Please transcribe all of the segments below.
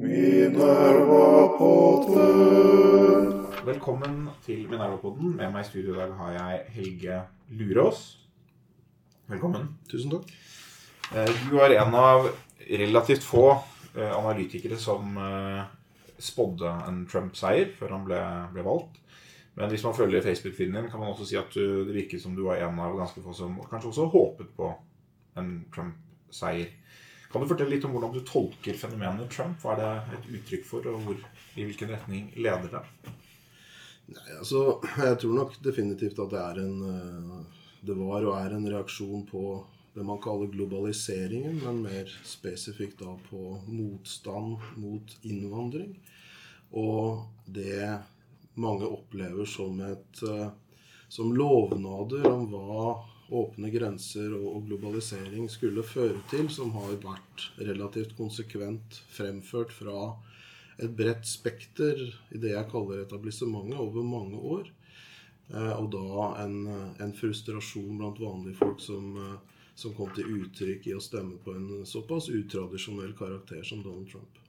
Minerva-podden. Velkommen til Minervapodden. Med meg i studio i dag har jeg Helge Lurås. Velkommen. Tusen takk. Eh, Du er en av relativt få eh, analytikere som eh, spådde en Trump-seier før han ble, ble valgt. Men hvis man følger Facebook-filmen din, kan man også si at du, det virker som du var en av ganske få som kanskje også håpet på en Trump-seier. Kan du fortelle litt om hvordan du tolker fenomenet Trump? Hva er det et uttrykk for, og hvor, i hvilken retning leder det? Nei, altså, jeg tror nok definitivt at det er en eh, Det var og er en reaksjon på det man kaller globaliseringen, men mer spesifikt da på motstand mot innvandring. Og det mange opplever som et eh, som lovnader om hva åpne grenser og globalisering skulle føre til, som har vært relativt konsekvent fremført fra et bredt spekter i det jeg kaller etablissementet over mange år. Eh, Og da en, en frustrasjon blant vanlige folk som, eh, som kom til uttrykk i å stemme på en såpass utradisjonell karakter som Donald Trump.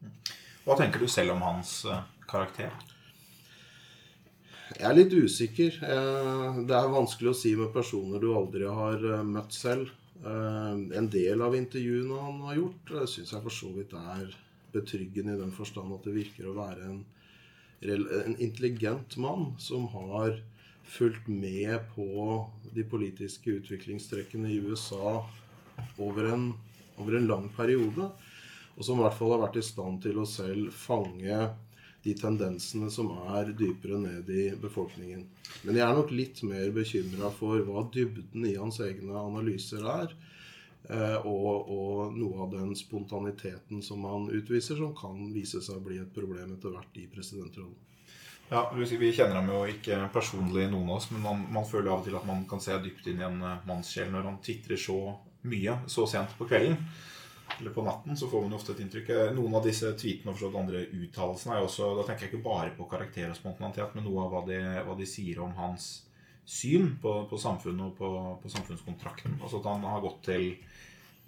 Hva tenker du selv om hans eh, karakter? Jeg er litt usikker. Eh, Det er vanskelig å si med personer du aldri har eh, møtt selv. Eh, En del av intervjuene han har gjort, syns jeg for så vidt er betryggende i den forstand at det virker å være en, en intelligent mann som har fulgt med på de politiske utviklingstrekkene i USA over en, over en lang periode. Og som i hvert fall har vært i stand til å selv fange de tendensene som er dypere ned i befolkningen. Men jeg er nok litt mer bekymra for hva dybden i hans egne analyser er. eh, Og, og noe av den spontaniteten som han utviser, som kan vise seg å bli et problem etter hvert i presidentrollen. Ja, Vi kjenner ham jo ikke personlig, noen av oss, men man, man føler av og til at man kan se dypt inn i en eh, mannssjel når han titrer så mye så sent på kvelden. Eller på natten, så får man jo ofte et inntrykk. Eh, Noen av disse tweetene og forstått andre uttalelsene er jo også Da tenker jeg ikke bare på karakter og spontanitet, men noe av hva de, hva de sier om hans syn på, på samfunnet og på, på samfunnskontrakten. Altså at han har gått til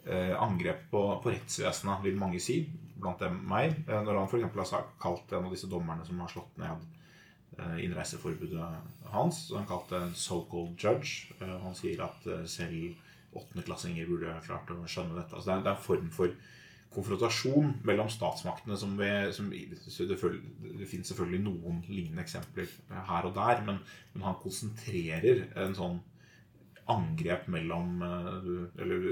eh, angrep på, på rettsvesenet, vil mange si, blant dem meg. Eh, når han f.eks. har kalt en av disse dommerne som har slått ned eh, innreiseforbudet hans, så han kalte en so-called judge. Han sier at selv åttendeklassinger burde klart å skjønne dette. Altså det, er, det er en form for konfrontasjon mellom statsmaktene som vi som, det, det finnes selvfølgelig noen lignende eksempler her og der, men, men han konsentrerer en sånn angrep mellom eh, Eller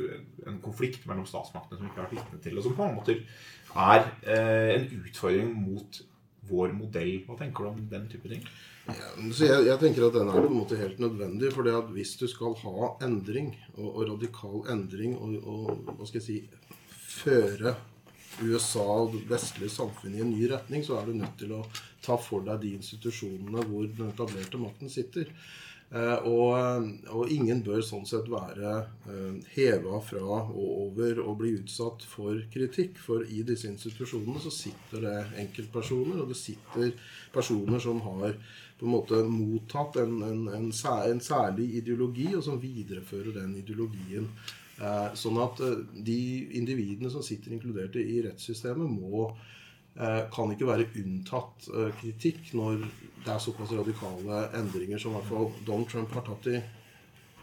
en konflikt mellom statsmaktene som vi ikke har vært vitne til, og som på mange måter er eh, en utfordring mot vår modell. Hva tenker du om den type ting? Så jeg, jeg tenker at den er på en måte helt nødvendig. For hvis du skal ha endring, og, og radikal endring, og, og hva skal jeg si føre USA og det vestlige samfunnet i en ny retning, så er du nødt til å ta for deg de institusjonene hvor den etablerte makten sitter. Eh, og, og ingen bør sånn sett være eh, heva fra og over og bli utsatt for kritikk. For i disse institusjonene så sitter det enkeltpersoner, og det sitter personer som har på en måte mottatt en, en, en, en særlig ideologi, og som viderefører den ideologien. Eh, sånn at eh, de individene som sitter inkludert i rettssystemet, må eh, kan ikke være unntatt eh, kritikk når det er såpass radikale endringer som i hvert fall Donald Trump har tatt i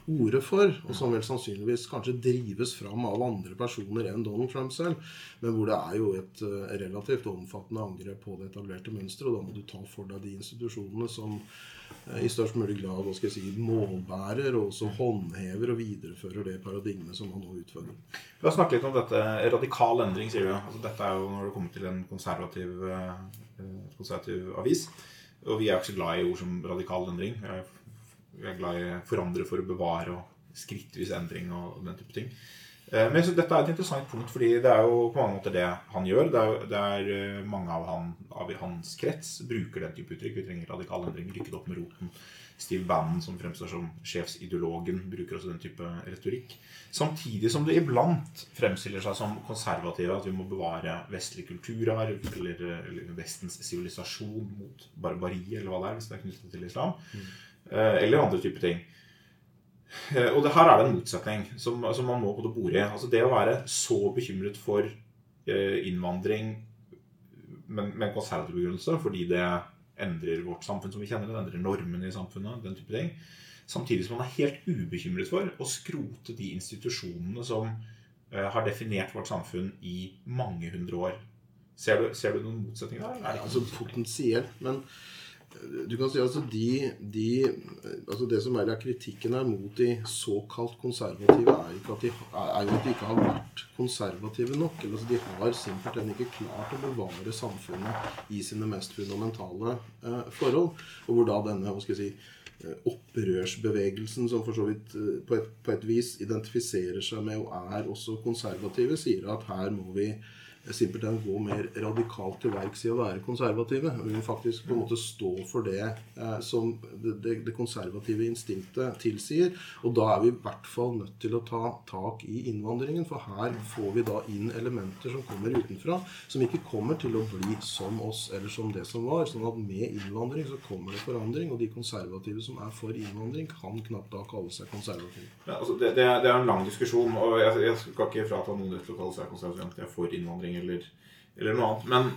orde for, og som vel sannsynligvis kanskje drives fram av andre personer enn Donald Trump selv, men hvor det er jo et eh, relativt omfattende angrep på det etablerte mønsteret, og da må du ta for deg de institusjonene som eh, i størst mulig grad hva skal jeg si, målbærer og også håndhever og viderefører det paradigmet som man nå utfører. Vi har snakket litt om dette. Radikal endring, sier du. Altså, dette er jo når det kommer til en konservativ, eh, konservativ avis. Og vi er jo ikke så glad i ord som radikal endring. Jeg Vi er glad i forandre for å bevare og skrittvis endring og den type ting. Eh, Men dette er et interessant punkt, fordi det er jo på mange måter det han gjør. Det er, det er eh, mange av, han, av hans krets bruker den type uttrykk. Vi trenger radikale endringer, Rykket opp med roten. Steve Bannon, som fremstår som sjefsideologen, bruker også den type retorikk. Samtidig som det iblant fremstiller seg som konservative, at vi må bevare vestlig kulturarv eller, eller Vestens sivilisasjon mot barbari, eller hva det er, hvis det er knyttet til islam. Eh, Eller andre typer ting. Eh, Og det her er det en motsetning som, som man må på det bore i. Altså det å være så bekymret for eh, innvandring med en konservativ begrunnelse, fordi det endrer vårt samfunn som vi kjenner det, endrer normene i samfunnet, den type ting. Samtidig som man er helt ubekymret for å skrote de institusjonene som har definert vårt samfunn i mange hundre år. Ser du, ser du noen motsetninger der? Nei, altså potensielt, men du kan si altså de, de altså Det som er kritikken her mot de såkalt konservative, er, ikke at de, er jo at de ikke har vært konservative nok. eller altså De har simpelthen ikke klart å bevare samfunnet i sine mest fundamentale eh, forhold. Og hvor da denne hva skal jeg si, eh, opprørsbevegelsen, som for så vidt eh, på et, på et vis identifiserer seg med og er også konservative, sier at her må vi simpelthen gå mer radikalt til verks i å være konservative. Vi må faktisk på en måte stå for det eh, som det, det, konservative instinktet tilsier. Og da er vi i hvert fall nødt til å ta tak i innvandringen. For her får vi da inn elementer som kommer utenfra, som ikke kommer til å bli som oss eller som det som var. Sånn at med innvandring så kommer det forandring. Og de konservative som er for innvandring, kan knapt da kalle seg konservative. Ja, altså det, det, er en lang diskusjon, og jeg, jeg skal ikke frata noen rett til å kalle seg konservativ. Jeg er for innvandring eller, eller noe annet. Men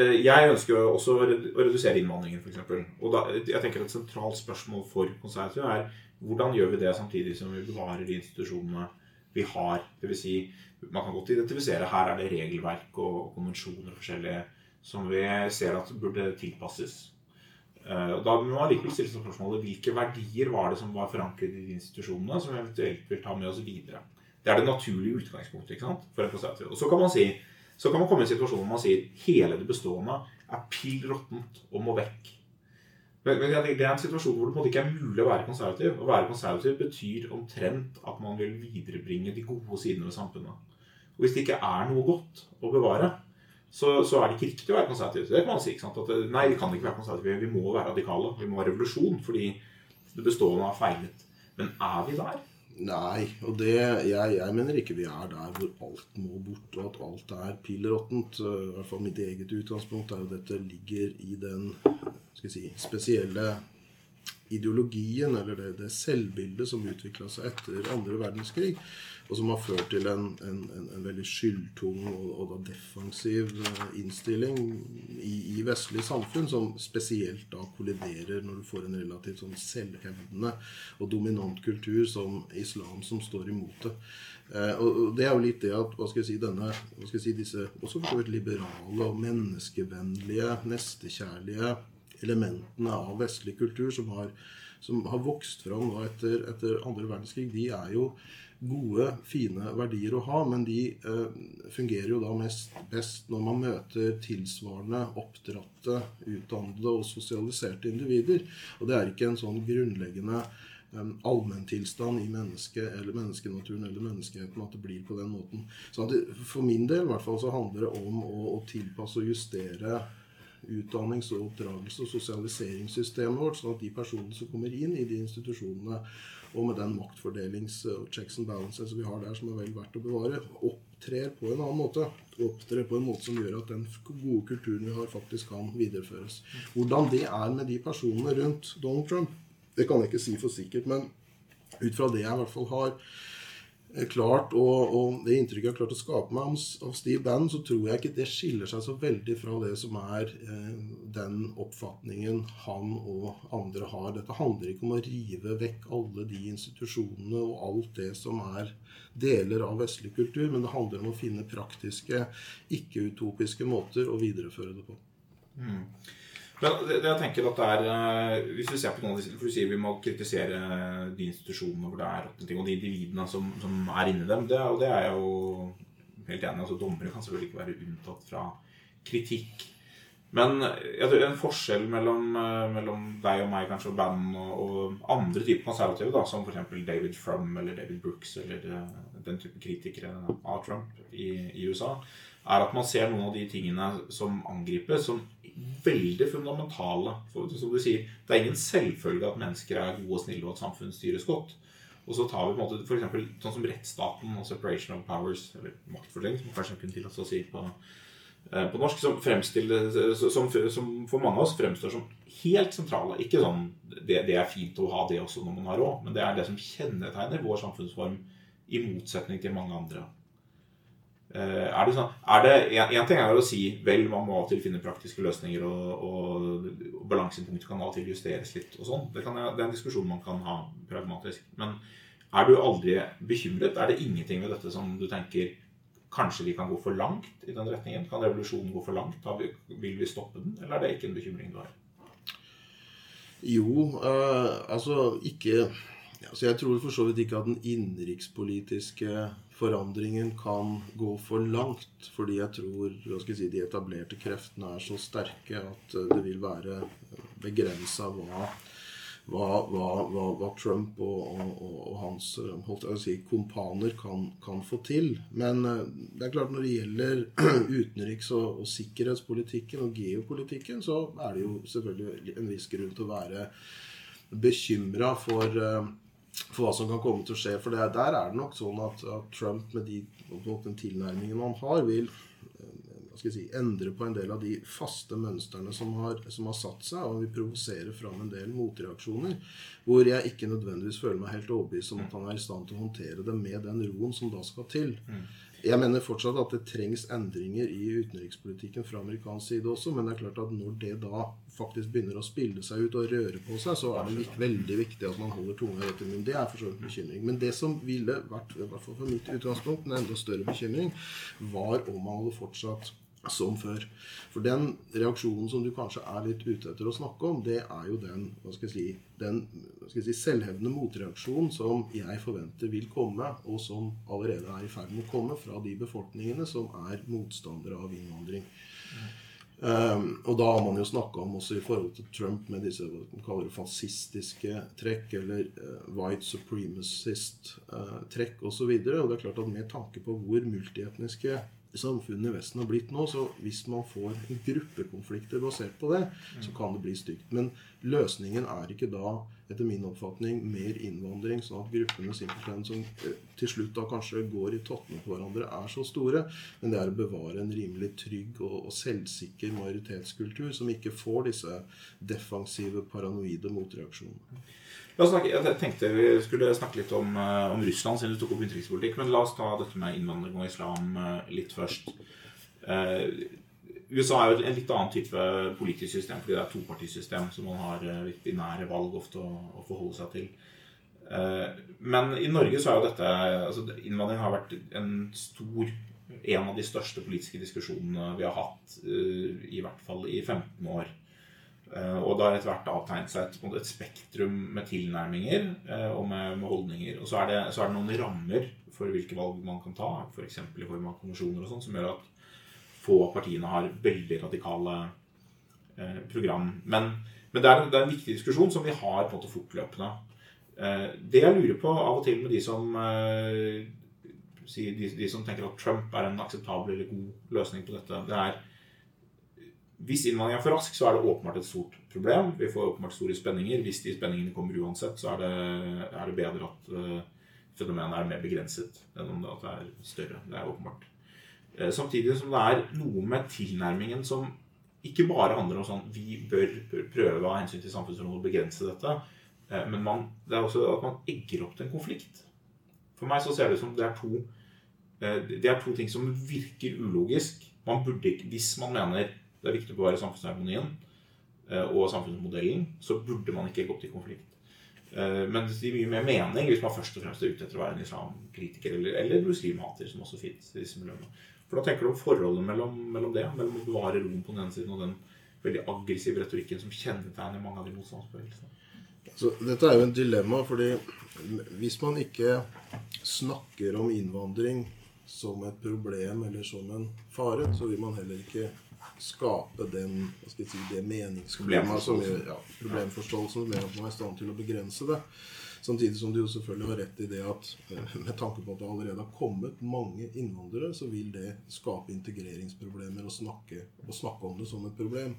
eh, jeg ønsker jo også å redusere innvandringen, f.eks. Og da, jeg tenker et sentralt spørsmål for konservative er hvordan gjør vi det samtidig som vi bevarer de institusjonene vi har? Dvs. Si, man kan godt identifisere her er det regelverk og konvensjoner og forskjellige som vi ser at burde tilpasses. Og da må man likevel stille spørsmålet hvilke verdier var det som var forankret i de institusjonene, som vi eventuelt vil ta med oss videre. Det er det naturlige utgangspunktet ikke sant? for en konservativ. Og så kan man si så kan man komme i en situasjon hvor man sier hele det bestående er pill råttent og må vekk. Men, Det er en situasjon hvor det på en måte ikke er mulig å være konservativ. Å være konservativ betyr omtrent at man vil viderebringe de gode sidene ved samfunnet. Og Hvis det ikke er noe godt å bevare, så, så er det ikke riktig å være konservativ. Det kan man si, ikke sant? At, nei, vi kan ikke være konservative. Vi må være radikale. Vi må ha revolusjon fordi det bestående har feilet. Men er vi der? Nei, og det, jeg, jeg, mener ikke vi er der hvor alt må bort, og at alt er pill råttent. I hvert fall mitt eget utgangspunkt er jo dette ligger i den si, spesielle ideologien, eller det, det selvbildet som utvikla seg etter andre verdenskrig, og som har ført til en, en, en, veldig skyldtung og, og, defensiv eh, innstilling i, i vestlige samfunn, som spesielt da kolliderer når du får en relativt sånn selvhevdende og dominant kultur som islam, som står imot det. Eh, og det er jo litt det at hva skal jeg si, denne, hva skal jeg si, disse også liberale og menneskevennlige, nestekjærlige elementene av vestlig kultur som har, som har vokst fram etter, etter andre verdenskrig, de er jo gode, fine verdier å ha, men de eh, fungerer jo da mest best når man møter tilsvarende oppdratte, utdannede og sosialiserte individer. Og det er ikke en sånn grunnleggende um, allmenntilstand i mennesket eller menneskenaturen eller menneskeheten at det blir på den måten. Så det, For min del i hvert fall så handler det om å, å tilpasse og justere utdannings- og oppdragelse- og sosialiseringssystemet vårt, sånn at de personene som kommer inn i de institusjonene, og med den maktfordelings- og checks and balances vi har der, som er vel verdt å bevare, opptrer på en annen måte. Opptrer på en måte som gjør at den gode kulturen vi har, faktisk kan videreføres. Hvordan det er med de personene rundt Donald Trump, det kan jeg ikke si for sikkert, men ut fra det jeg i hvert fall har klart, og, og, det inntrykket jeg har klart å skape meg av Steve Bannon, så tror jeg ikke det skiller seg så veldig fra det som er eh, den oppfatningen han og andre har. Dette handler ikke om å rive vekk alle de institusjonene og alt det som er deler av vestlig kultur, men det handler om å finne praktiske, ikke-utopiske måter å videreføre det på. Mm. Men det, det, jeg tenker at det er eh, Hvis vi ser på noen av disse For du sier vi må kritisere de institusjonene hvor det er ting, og de individene som, som er inni dem. Det, og det er jeg jo helt enig i. altså Dommere kan selvfølgelig ikke være unntatt fra kritikk. Men jeg tror en forskjell mellom, eh, mellom deg og meg kanskje og Bannon og, og, andre typer konservative, da, som f.eks. David Frum eller David Brooks eller eh, den type kritikere av Trump i, i USA, er at man ser noen av de tingene som angripes, som veldig fundamentale. For, som du sier, Det er ingen selvfølge at mennesker er gode og snille, og at samfunnet styres godt. Og så tar vi på en måte f.eks. sånn som rettsstaten og separation of powers, eller maktfordeling, som kanskje kunne tillatt å si på, eh, på norsk, som, som, som, for mange av oss fremstår som helt sentrale. Ikke sånn det, det, er fint å ha det også når man har råd, men det er det som kjennetegner vår samfunnsform, i motsetning til mange andre er det sånn, er det, en, en ting er å si vel, man må av og til finne praktiske løsninger, og, og, og balansepunktet kan av og til justeres litt. og sånn. Det, det er en diskusjon man kan ha pragmatisk. Men er du aldri bekymret? Er det ingenting ved dette som du tenker kanskje vi kan gå for langt i den retningen? Kan revolusjonen gå for langt? Da vil vi stoppe den? Eller er det ikke en bekymring du har? Jo, uh, altså ikke altså Jeg tror for så vidt ikke at den innenrikspolitiske forandringen kan gå for langt. Fordi jeg tror jeg si, de etablerte kreftene er så sterke at det vil være begrensa hva hva, hva, hva, Trump og, og, og hans si, kompaner kan, kan, få til. Men eh, det er klart når det gjelder utenriks- og, og, sikkerhetspolitikken og geopolitikken, så er det jo selvfølgelig en viss grunn til å være bekymra for, eh, for hva som kan komme til å skje. For det, der er det nok sånn at, at Trump med de, den tilnærmingen han har, vil skal si, endre på en del av de faste mønstrene som har, som har satt seg, og vil provosere fram en del motreaksjoner. Hvor jeg ikke nødvendigvis føler meg helt overbevist om at han er i stand til å håndtere det med den roen som da skal til. Jeg mener fortsatt at det trengs endringer i utenrikspolitikken fra amerikansk side også, men det er klart at når det da faktisk begynner å spille seg ut og røre på seg, så er det veldig viktig at man holder tunga rett i munnen. Det er for så vidt bekymring. Men det som ville vært, i hvert fall fra mitt utgangspunkt, en enda større bekymring, var om man hadde fortsatt som før. For den reaksjonen som du kanskje er litt ute etter å snakke om, det er jo den hva skal jeg si, den skal jeg si, selvhevdende motreaksjonen som jeg forventer vil komme, og som allerede er i ferd med å komme fra de befolkningene som er motstandere av innvandring. Um, og da har man jo snakka om også i forhold til Trump med disse hva man kaller fascistiske trekk, eller uh, white supremacist-trekk uh, osv. Og, så og det er klart at med tanke på hvor multietniske samfunnet i Vesten har blitt nå. Så hvis man får gruppekonflikter basert på det, så kan det bli stygt. Men løsningen er ikke da, etter min oppfatning, mer innvandring, sånn at gruppene simpelthen som eh, til slutt da kanskje går i tottene på hverandre, er så store. Men det er å bevare en rimelig trygg og, og selvsikker majoritetskultur som ikke får disse defensive, paranoide motreaksjonene. Jeg tenkte vi skulle snakke litt om, eh, om Russland siden du tok opp utenrikspolitikk. Men la oss ta dette med innvandring og islam eh, litt først. Eh, USA er jo en litt annen type politisk system fordi det er topartisystem, som man har litt binære valg ofte å, å, forholde seg til. Men i Norge så er jo dette altså Innvandring har vært en stor En av de største politiske diskusjonene vi har hatt, i hvert fall i 15 år. Eh, og det har etter hvert avtegnet seg et, et, spektrum med tilnærminger eh, og med, med holdninger. Og så er, det, så er, det, noen rammer for hvilke valg man kan ta, f.eks. i form av konvensjoner og sånn, som gjør at få av partiene har veldig radikale eh, program. Men, men det, er en, det, er en, viktig diskusjon som vi har på en måte fortløpende. Eh, det jeg lurer på av og til med de som eh, de, de, som tenker at Trump er en akseptabel eller god løsning på dette, det er hvis innvandringen er for rask, så er det åpenbart et stort problem. Vi får åpenbart store spenninger. Hvis de spenningene kommer uansett, så er det, er det bedre at uh, fenomenet er mer begrenset enn om det, at det er større. Det er åpenbart. Uh, samtidig som det er noe med tilnærmingen som ikke bare handler om sånn vi bør prøve av hensyn til samfunnsrollen å begrense dette, uh, men man, det er også at man egger opp til en konflikt. For meg så ser det ut som det er to det er to ting som virker ulogisk. Man burde ikke, Hvis man mener det er viktig å bevare samfunnsharmonien eh, og samfunnsmodellen, så burde man ikke gått i konflikt. Eh, men det gir mye mer mening hvis man først og fremst er ute etter å være en islamkritiker eller, eller muslimhater, som også fins i disse miljøene. For da tenker du om forholdet mellom, mellom, det, mellom å bevare roen på den ene siden og den veldig aggressive retorikken som kjennetegner mange av de motstandsbevegelsene. Så dette er jo en dilemma, fordi hvis man ikke snakker om innvandring som et problem eller som en fare, så vil man heller ikke skape den, hva skal jeg si, det meningsproblemet som gjør, ja, problemforståelsen som gjør at man er i stand til å begrense det. Samtidig som du jo selvfølgelig har rett i det at eh, med tanke på at det allerede har kommet mange innvandrere, så vil det skape integreringsproblemer å snakke, å snakke om det som et problem.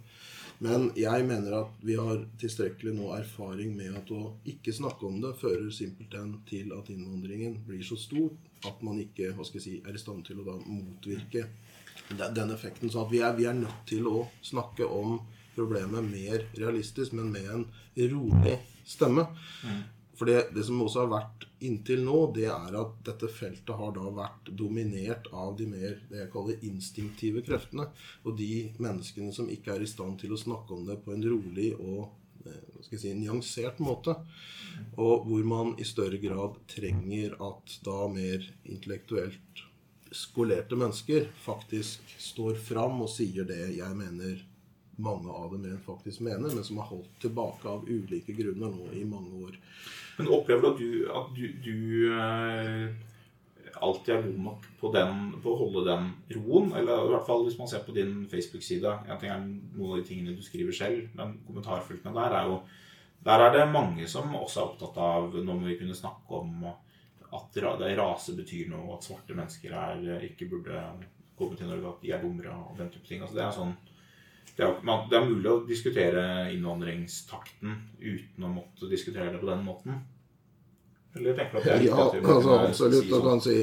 Men jeg mener at vi har tilstrekkelig nå erfaring med at å ikke snakke om det fører simpelthen til at innvandringen blir så stor at man ikke hva skal jeg si, er i stand til å da motvirke den effekten. Så vi er, vi, er, nødt til å snakke om problemet mer realistisk, men med en rolig stemme. Mm. For det, det som også har vært inntil nå, det er at dette feltet har da vært dominert av de mer det jeg kaller instinktive kreftene. Og de menneskene som ikke er i stand til å snakke om det på en rolig og eh, hva skal jeg si, nyansert måte. Og hvor man i større grad trenger at da mer intellektuelt skolerte mennesker faktisk står fram og sier det jeg mener mange av dem faktisk mener, men som har holdt tilbake av ulike grunner nå i mange år. Men opplever du at du, du, eh, alltid er god nok på, den, på, å holde den roen? Eller i hvert fall hvis man ser på din Facebook-side. En ting er noen av de tingene du skriver selv, men kommentarfeltene der er jo Der er det mange som også er opptatt av Nå må vi kunne snakke om at rase betyr noe, at svarte mennesker er, ikke burde komme til Norge, at de er dummere og den type ting. Altså det er sånn det er, man, det er, mulig å diskutere innvandringstakten uten å måtte diskutere det på den måten. Eller tenker du at det er Ja, altså, absolutt. Si sånn. si,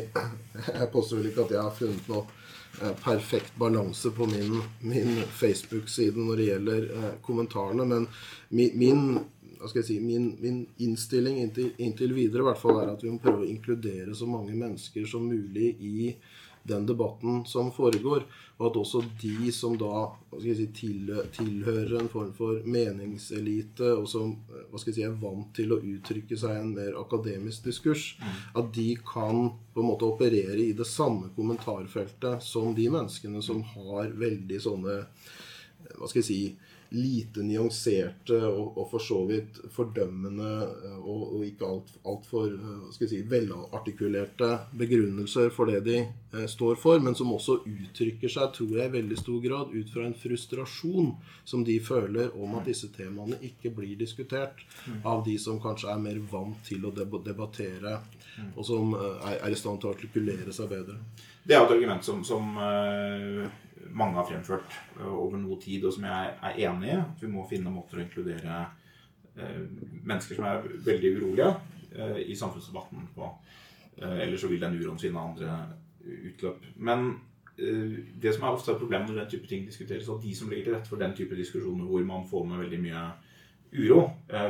jeg påstår vel ikke at jeg har funnet noe eh, perfekt balanse på min, min Facebook-side når det gjelder eh, kommentarene, men min, min hva skal jeg si, min, min innstilling inntil, inntil, videre i hvert fall er at vi må prøve å inkludere så mange mennesker som mulig i den debatten som foregår. Og at også de som da si, tilhører en form for meningselite, og som si, er vant til å uttrykke seg i en mer akademisk diskurs, mm. at de kan på en måte operere i det samme kommentarfeltet som de menneskene som har veldig sånne hva skal jeg si lite nyanserte og, og, for så vidt fordømmende eh, og, og ikke altfor alt, eh, si, velartikulerte begrunnelser for det de eh, står for, men som også uttrykker seg, tror jeg, i veldig stor grad ut fra en frustrasjon som de føler om at disse temaene ikke blir diskutert av de som kanskje er mer vant til å debattere, og som eh, er, er i stand til å artikulere seg bedre. Det er et argument som, som uh mange har fremført eh, over noe tid, og som jeg er enig i. At vi må finne måter å inkludere eh, mennesker som er veldig urolige eh, i samfunnsdebatten på. Ellers så vil den uroen finne andre utløp. Men det som er ofte et problem når den type ting diskuteres, at de som ligger til rette for den type diskusjoner hvor man får med veldig mye uro,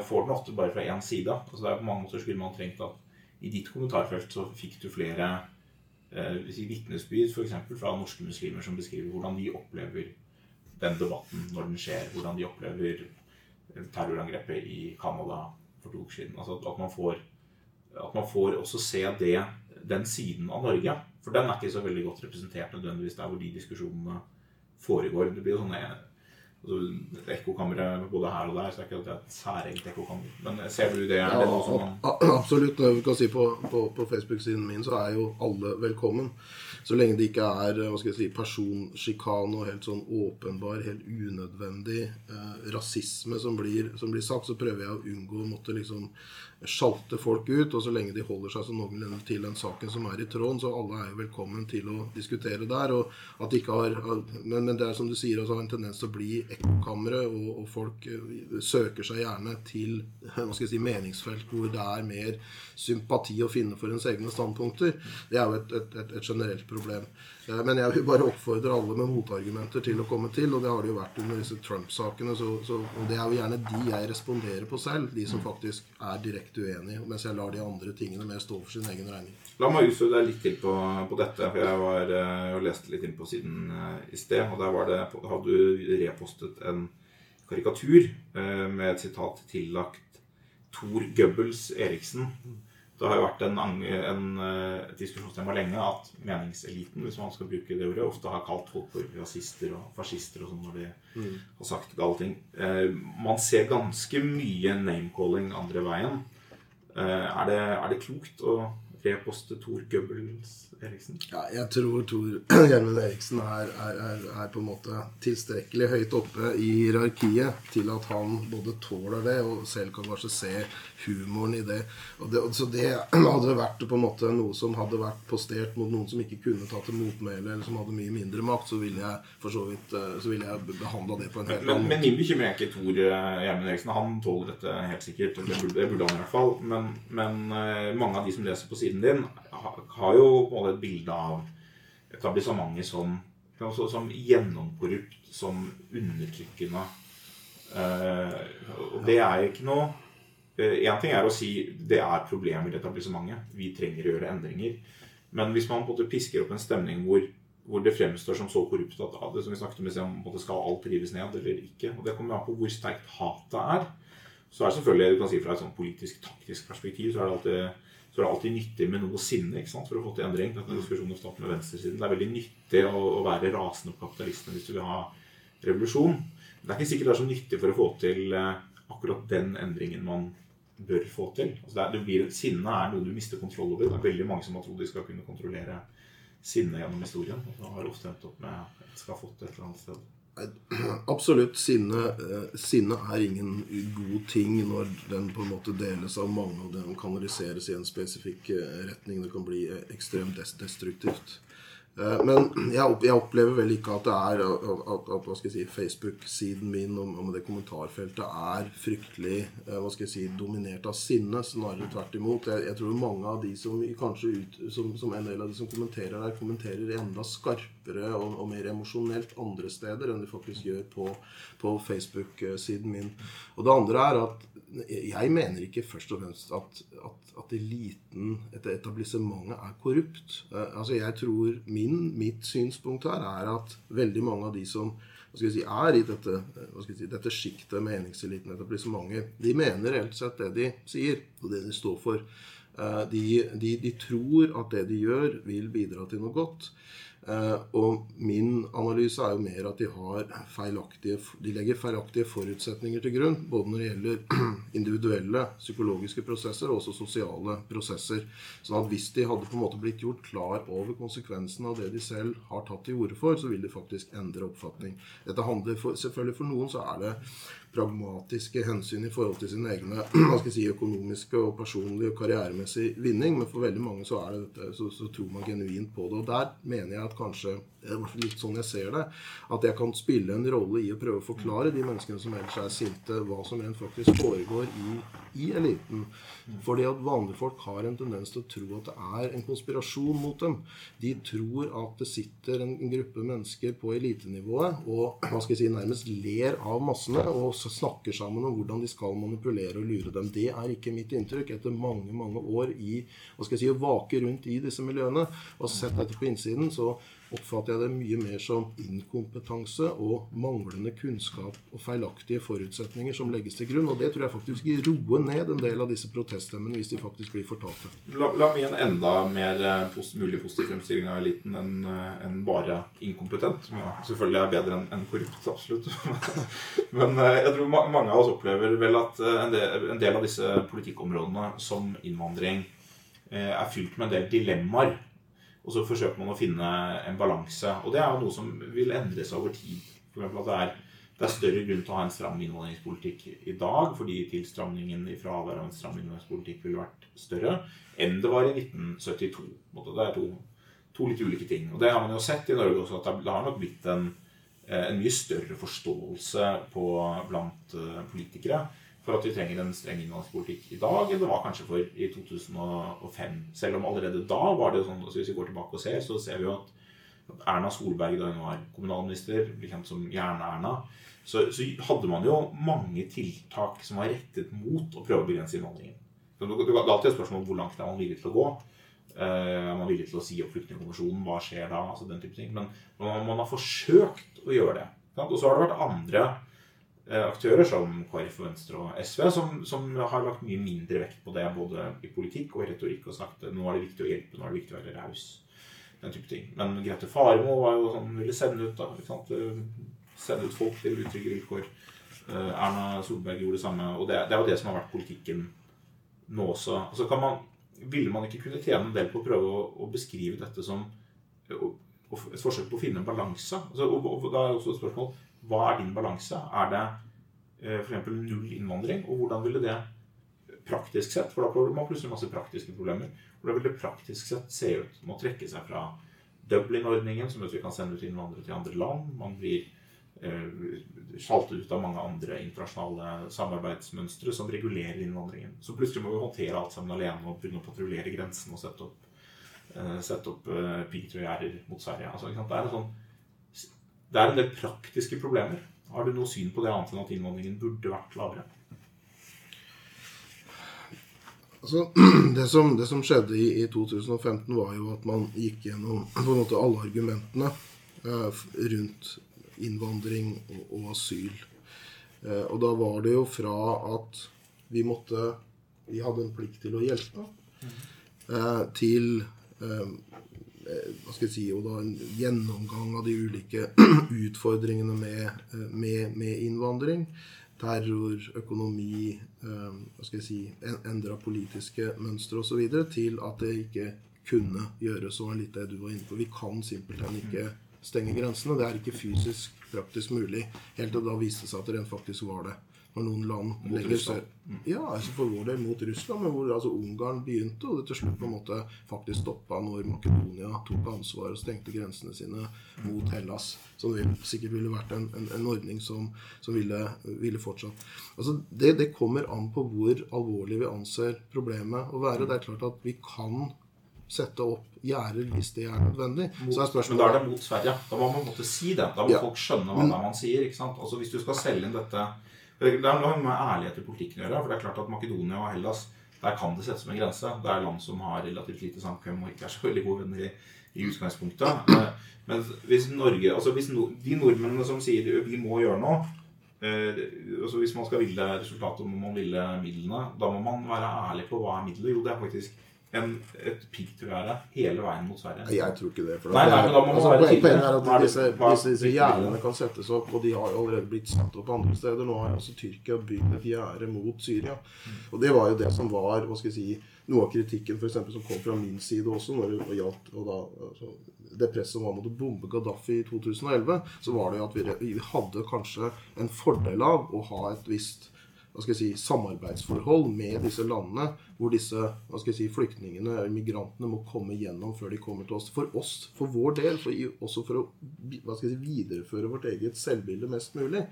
får den ofte bare fra én side. Altså det er på mange måter skulle man trengt at i ditt kommentarfelt så fikk du flere vitnesbyrd f.eks. fra norske muslimer som beskriver hvordan de opplever den debatten når den skjer. Hvordan de opplever eh, terrorangrepet i Canada for to uker siden. Altså at man, får, at man får også se det, den siden av Norge. For den er ikke så veldig godt representert nødvendigvis der hvor de diskusjonene foregår. Det blir jo sånne altså, ekkokamre både her og der, så er ikke det et særegent ekkokammer. Men ser du det? Er det noe som man Absolutt. Vi kan si på, på, på Facebook-siden min så er jo alle velkommen. Så lenge det ikke er hva skal jeg si, personsjikane og helt sånn åpenbar, helt unødvendig eh, rasisme som blir, som blir, sagt, så prøver jeg å unngå å måtte liksom sjalte folk ut. Og så lenge de holder seg så noenlunde til den saken som er i tråden, så alle er jo velkommen til å diskutere der. Og at de ikke har, men, men det er som du sier, også har en tendens til å bli ekkokamre, og, og, folk eh, søker seg gjerne til hva skal jeg si, meningsfelt hvor det er mer sympati å finne for ens egne standpunkter. Det er jo et, et, et, et generelt problem. Eh, men jeg vil bare oppfordre alle med motargumenter til å komme til, og det har det jo vært under disse Trump-sakene. Og det er jo gjerne de jeg responderer på selv, de som faktisk er direkte uenige, mens jeg lar de andre tingene mer stå for sin egen regning. La meg utfordre deg litt til på, på, dette. for Jeg var, jeg eh, leste litt inn på siden eh, i sted. og Der var det, hadde du repostet en karikatur med et sitat tillagt Thor Goebbels Eriksen. Det har jo vært en, en, eh, et diskusjonstema lenge at meningseliten, hvis man skal bruke det ordet, ofte har kalt folk for rasister og fascister og sånn når de mm. har sagt gale ting. Eh, man ser ganske mye name-calling andre veien. Eh, er, det, er det klokt å reposte Tor Goebbels Eriksen? Ja, jeg tror Tor Gjermund Eriksen er, er, er, er, på en måte tilstrekkelig høyt oppe i hierarkiet til at han både tåler det og selv kan kanskje se humoren i det. det så det hadde vært på en måte noe som hadde vært postert mot noen som ikke kunne ta til motmæle, eller som hadde mye mindre makt, så ville jeg for så vidt eh, så ville jeg behandla det på en helt annen måte. Men min bekymring er ikke Tor eh, Gjermund Eriksen. Han tåler dette helt sikkert. Det burde, det burde han i hvert fall. Men, men, eh, mange av de som leser på siden din, har jo på en måte et bilde av etablissementet som, som gjennomkorrupt, som undertrykkende. og det er ikke noe Én ting er å si det er problemer i etablissementet. Vi trenger å gjøre endringer. Men hvis man på en måte pisker opp en stemning hvor, hvor det fremstår som så korrupt at det som vi snakket om, liksom, på en måte skal alt rives ned eller ikke og Det kommer an på hvor sterkt hatet er. Så er det selvfølgelig, du kan si fra et sånn politisk, taktisk perspektiv, så er det alltid, så er alltid nyttig med noe sinne ikke sant, for å få til endring. Denne diskusjonen har med venstresiden. Det er veldig nyttig å, å være rasende på kapitalistene hvis du vil ha revolusjon. Det er ikke sikkert det er så nyttig for å få til eh, akkurat den endringen man bør få til. Altså det er, blir, sinne er noe du mister kontroll over. Det er veldig mange som har trodd de skal kunne kontrollere sinne gjennom historien. Og har ofte endt opp med at skal ha fått det et eller annet sted. Absolutt. Sinne, eh, sinne, er ingen god ting når den på en måte deles av mange, og den kanaliseres i en spesifikk eh, retning. Det kan bli ekstremt destruktivt. Eh, men jeg, opplever vel ikke at det er at, at, si, Facebook-siden min og, og det kommentarfeltet er fryktelig eh, hva skal jeg si, dominert av sinne. Snarere tvert imot. Jeg, jeg, tror mange av de som kanskje ut, som, som, en del av de som kommenterer der, kommenterer enda skarpere og, og mer emosjonelt andre steder enn de faktisk gjør på, på Facebook-siden min. Og det andre er at jeg mener ikke først og fremst at, at, at eliten, et etablissementet, er korrupt. Uh, altså jeg tror min, Mitt synspunkt her er at veldig mange av de som si, er i dette, si, dette sjiktet, meningseliten, etablissementet, de mener reelt sett det de sier, og det de står for. Uh, de, de, de tror at det de gjør, vil bidra til noe godt. Eh, og min analyse er jo mer at de, de legger feilaktige forutsetninger til grunn. Både når det gjelder individuelle psykologiske prosesser og også sosiale prosesser. Sånn at hvis de hadde på en måte blitt gjort klar over konsekvensen av det de selv har tatt til orde for, så vil de faktisk endre oppfatning. Dette handler for, selvfølgelig For noen så er det pragmatiske hensyn i forhold til sin egne si, økonomiske og personlige og karrieremessige vinning. Men for veldig mange så, det dette, så, så tror man genuint på det. Og der mener jeg at kanskje litt sånn jeg ser det, at jeg kan spille en rolle i å prøve å forklare de menneskene som ellers er sinte, hva som rent faktisk foregår i, i eliten. Fordi at vanlige folk har en tendens til å tro at det er en konspirasjon mot dem. De tror at det sitter en gruppe mennesker på elitenivået og hva skal jeg si, nærmest ler av massene og snakker sammen om hvordan de skal manipulere og lure dem. Det er ikke mitt inntrykk etter mange mange år i hva skal jeg si, å vake rundt i disse miljøene og sett dette på innsiden. så oppfatter jeg det mye mer som inkompetanse og manglende kunnskap og feilaktige forutsetninger som legges til grunn. Og det tror jeg faktisk gir roe ned en del av disse proteststemmene hvis de faktisk blir fortalte. La, la meg gi en enda mer post, mulig positiv fremstilling av eliten enn eh, en bare inkompetent. Som selvfølgelig er bedre enn en korrupt, absolutt. Men eh, jeg tror mange av oss opplever vel at en del, en del av disse politikkområdene som innvandring er fylt med en del dilemmaer og så forsøker man å finne en balanse. Og det er jo noe som vil endre seg over tid. For at det er, det er større grunn til å ha en stram innvandringspolitikk i dag, fordi tilstramningen i fravær av en stram innvandringspolitikk ville vært større enn det var i 1972. Det er to, to, litt ulike ting. Og det har man jo sett i Norge også, at det har nok blitt en, eh, en mye større forståelse på, blant eh, politikere for at vi trenger en streng innvandringspolitikk i dag enn det var kanskje for i 2005. Selv om allerede da var det sånn altså Hvis vi går tilbake og ser, så ser vi jo at Erna Solberg, da hun var kommunalminister, ble kjent som Jern-Erna, så, så, hadde man jo mange tiltak som var rettet mot å prøve å begrense innvandringen. Det er alltid et spørsmål om hvor langt er man villig til å gå. Uh, er man villig til å si opp flyktningkonvensjonen? Hva skjer da? altså den type ting. Men man, man har forsøkt å gjøre det. Og så har det vært andre Eh, aktører som KrF, Venstre og SV, som, som, har lagt mye mindre vekt på det både i politikk og i retorikk og snakket nå er det viktig å hjelpe, nå er det viktig å være raus. Den type ting. Men Grete Faremo var jo sånn, ville sende ut da? Eh, sende ut folk til utrygge vilkår. Uh, Erna Solberg gjorde det samme. Og det, det, er jo det som har vært politikken nå også. Altså kan man, ville man ikke kunne tjene en del på å prøve å, å beskrive dette som et forsøk på å finne en balanse? Altså, og, og, da er også et spørsmål hva er din balanse? Er det eh, f.eks. null innvandring? Og hvordan ville det praktisk sett For da får man plutselig masse praktiske problemer. Hvordan vil det praktisk sett se ut? Man trekke seg fra Dublin-ordningen, som gjør at vi kan sende ut innvandrere til andre land. Man blir eh, sjaltet ut av mange andre internasjonale samarbeidsmønstre som regulerer innvandringen. Så plutselig må vi håndtere alt sammen alene og begynne å patruljere grensen og sette opp, eh, opp eh, piggtrådgjerder mot Sverige. Altså, det er en sånn det er en del praktiske problemer. Har du noe syn på det annet enn at innvandringen burde vært lavere? Altså, det, som, det som skjedde i, i 2015, var jo at man gikk gjennom på en måte alle argumentene eh, rundt innvandring og, og asyl. Eh, og da var det jo fra at vi måtte Vi hadde en plikt til å hjelpe, eh, til eh, hva skal jeg si, da en gjennomgang av de ulike utfordringene med, eh, med, med innvandring. Terror, økonomi, eh, hva skal jeg si, en, endra politiske mønstre osv. til at det ikke kunne gjøres. Og litt det du var inne på. Vi kan simpelthen ikke stenge grensene. Det er ikke fysisk praktisk mulig. Helt til da viste seg at det rent faktisk var det. Når noen land Mot Russland. sør Ja, altså for vår del mot Russland, men hvor altså Ungarn begynte, og det til slutt på en måte faktisk stoppa når Makedonia tok ansvar og stengte grensene sine mot Hellas. Som sikkert ville vært en, en, en ordning som, som ville, ville fortsatt. Altså det, det kommer an på hvor alvorlig vi anser problemet å være. Det er klart at vi kan sette opp gjerder hvis det er nødvendig. Så er Men da er det mot Sverige. Da må man måtte si det. Da må Ja. folk skjønne hva det er man sier. ikke sant? Altså Hvis du skal selge inn dette Det er noe med ærlighet i politikken å gjøre. For det er klart at Makedonia og Hellas der kan det settes som en grense. Det er land som har relativt lite samkvem og ikke er så veldig gode venner i, i utgangspunktet. Eh, Men hvis Norge, altså hvis no, de nordmennene som sier vi må gjøre noe eh, altså Hvis man skal ville resultatet, må man ville midlene. Da må man være ærlig på hva er middelet. Jo, det er faktisk en, et piggtrådgjerde hele veien mot Sverige. Jeg tror ikke det. For Nei, nei, men da må altså, være. Poenget er er at disse, disse, disse gjerdene kan settes opp, og de har jo allerede blitt satt opp andre steder. Nå har også Tyrkia bygd et gjerde mot Syria. Og det var jo det som var hva skal jeg si, noe av kritikken for eksempel, som kom fra min side også, når det gjaldt og da, altså, det presset som var mot å bombe Gaddafi i 2011, så var det jo at vi, vi hadde kanskje en fordel av å ha et visst si, samarbeidsforhold med disse landene, hvor disse si, flyktningene eller migrantene må komme gjennom før de kommer til oss. For oss, for vår del, for, også for å si, videreføre vårt eget selvbilde mest mulig.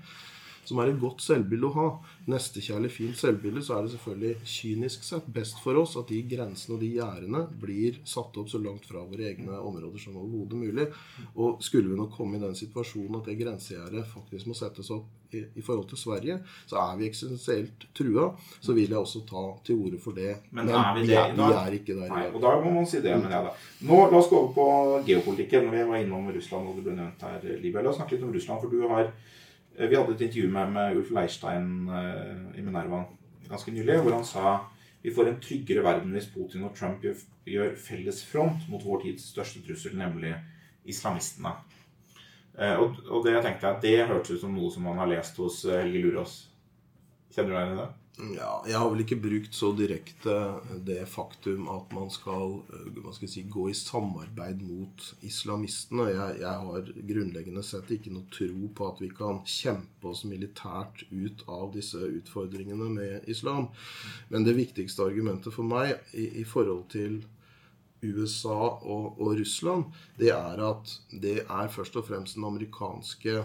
Som er et godt selvbilde å ha. Nestekjærlig, fint selvbilde, så er det selvfølgelig kynisk sett best for oss at de grensene og de gjerdene blir satt opp så langt fra våre egne områder som overhodet mulig. Og skulle vi nå komme i den situasjonen at det grensegjerdet faktisk må settes opp i, i forhold til Sverige, så er vi eksistensielt trua, så vil jeg også ta til orde for det. Men er vi det er, vi er ikke der Nei, og da må man si det, mener jeg da. Nå, La oss gå over på geopolitikken. Vi var innom Russland, og det ble nevnt her, Libya. La oss snakke litt om Russland, for du har Vi hadde et intervju med, med Ulf Leirstein eh, i Minerva ganske nylig, hvor han sa vi får en tryggere verden hvis Putin og Trump gjør, gjør felles front mot vår tids største trussel, nemlig islamistene. Eh, og, og det tenkte jeg, det hørtes ut som noe som man har lest hos eh, Helge Lurås. Kjenner du deg igjen i det? Ja, jeg har vel ikke brukt så direkte det faktum at man skal, man skal si, gå i samarbeid mot islamistene. Jeg, jeg har grunnleggende sett ikke noe tro på at vi kan kjempe oss militært ut av disse utfordringene med islam. Men det viktigste argumentet for meg i, i forhold til USA og, og Russland, det er at det er først og fremst den amerikanske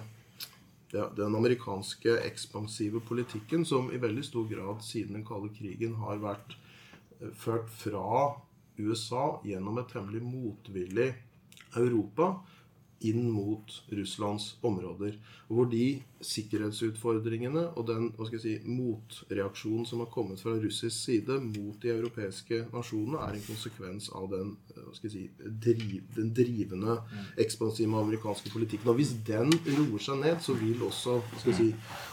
den amerikanske ekspansive politikken som i veldig stor grad siden den kalde krigen har vært eh, ført fra USA gjennom et temmelig motvillig Europa inn mot Russlands områder. Hvor de sikkerhetsutfordringene og den hva skal jeg si, motreaksjonen som har kommet fra russisk side mot de europeiske nasjonene, er en konsekvens av den, eh, hva skal jeg si, driv, den drivende ekspansive amerikanske politikken. Og hvis den roer seg ned, så vil også hva skal jeg si,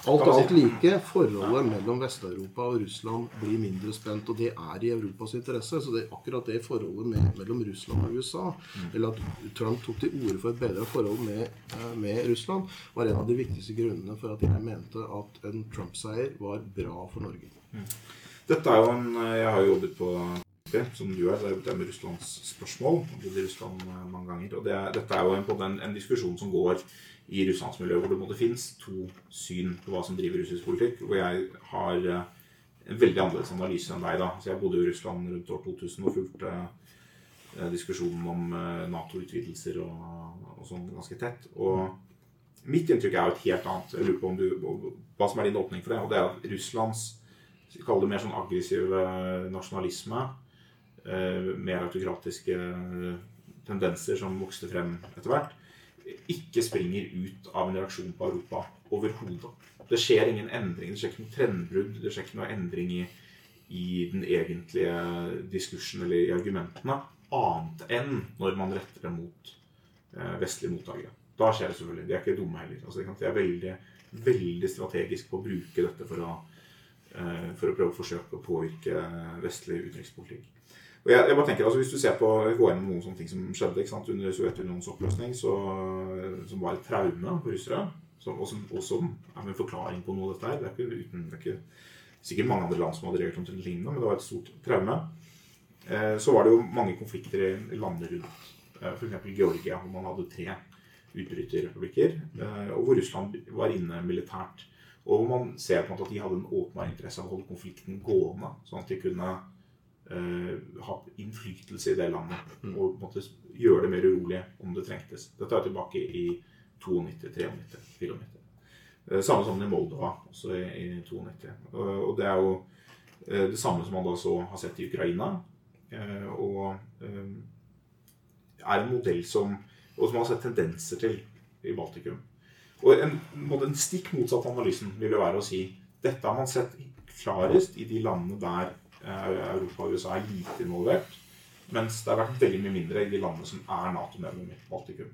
alt man si- annet like forholdet mellom Vest-Europa og Russland bli mindre spent. Og det er i Europas interesse. Så det er akkurat det forholdet med, mellom Russland og USA, eller at Trump tok til orde for et bedre forhold med, eh, med Russland, var en av de viktigste grunnene for at jeg mente at en Trump-seier var bra for Norge. Dette er jo en Jeg har jo jobbet på som du er, er jo det med Russlands spørsmål. Jeg har bodd i Russland eh, mange ganger. Og det er, dette er jo en, en, en diskusjon som går i russlandsmiljøet, hvor det måtte finnes to syn på hva som driver russisk politikk. Hvor jeg har eh, en veldig annerledes analyse enn deg. da. Så Jeg bodde i Russland rundt år 2000 og fulgte eh, diskusjonen om eh, Nato-utvidelser og, og sånn ganske tett. Og mitt inntrykk er jo et helt annet. Jeg lurer på du, hva som er din åpning for det. Og det er at Russlands Kall det mer sånn aggressiv eh, nasjonalisme. eh, Mer autokratiske tendenser som vokste frem etter hvert. Ikke springer ut av en reaksjon på Europa overhodet. Det skjer ingen endring. Det skjer ikke noe trendbrudd. Det skjer ikke noe endring i, i den egentlige diskursen eller i argumentene, annet enn når man retter det mot eh, vestlige mottakere. Da skjer det selvfølgelig. De er ikke dumme heller. Altså, de er veldig, veldig strategisk på å bruke dette for å, eh, for å prøve å forsøke å påvirke vestlig utenrikspolitikk. Og jeg, jeg bare tenker, altså Hvis du ser på gå gjennom noen sånne ting som skjedde ikke sant, under Sovjetunionens oppløsning, så, som var et traume for russere, som, og, som, og som er en forklaring på noe av dette her Det er ikke, uten, det er ikke sikkert mange andre land som hadde reagert omtrent lignende, men det var et stort traume. Eh, så var det jo mange konflikter i landene rundt. Eh, F.eks. Georgia, hvor man hadde tre utbryterrepublikker, eh, og hvor Russland var inne militært. Og hvor man ser på en måte at de hadde en åpenbar interesse av å holde konflikten gående, sånn at de kunne uh, ha innflytelse i det landet og på måte gjøre det mer urolig om det trengtes. Dette er tilbake i 92, 93, 94. Samme som i Moldova, også i, i 92. Og det er jo det samme som man da så har sett i Ukraina. Og er en modell som og som man har sett tendenser til i Baltikum. Og en, en stikk motsatt analysen vil jo være å si dette har man sett klarest i de landene der eh, Europa og USA er lite involvert, mens det har vært veldig mye mindre i de landene som er Nato-medlemmer. Baltikum.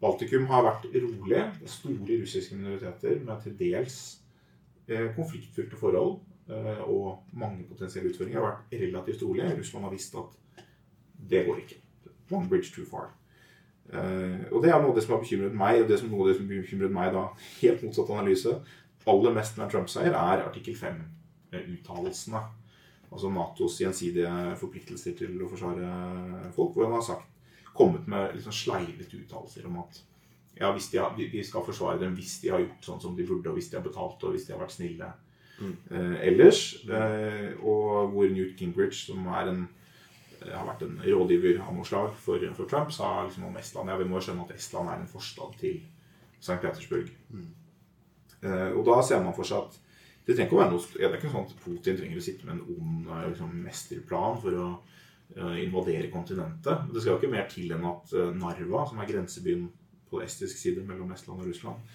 Baltikum har vært rolig. Det er store russiske minoriteter med til dels eh, konfliktfylte forhold eh, og mange potensielle utfordringer. har vært relativt rolig. Russland har visst at det går ikke. One bridge too far. Uh, og det er noe av det som har bekymret meg, og det som, noe av det som bekymret meg da, helt motsatt analyse, aller mest med Trump-seier, er artikkel 5-uttalelsene. Altså Natos gjensidige forpliktelser til å forsvare folk, hvor han har sagt, kommet med liksom sleivete uttalelser om at ja, hvis de, har, de, skal forsvare dem hvis de har gjort sånn som de burde, og hvis de har betalt, og hvis de har vært snille mm. uh, ellers. Uh, og hvor Newt Gingrich, som er en har vært en rådgiver av noe slag for, for, Trump, sa liksom om Estland ja, vi må skjønne at Estland er en forstad til St. Petersburg. Mm. Uh, og da ser man for seg at det trenger ikke å være noe, det er ikke sånn at Putin trenger å sitte med en ond eh, liksom, mesterplan for å uh, invadere kontinentet. Det skal jo ikke mer til enn at uh, Narva, som er grensebyen på estisk side mellom Estland og Russland,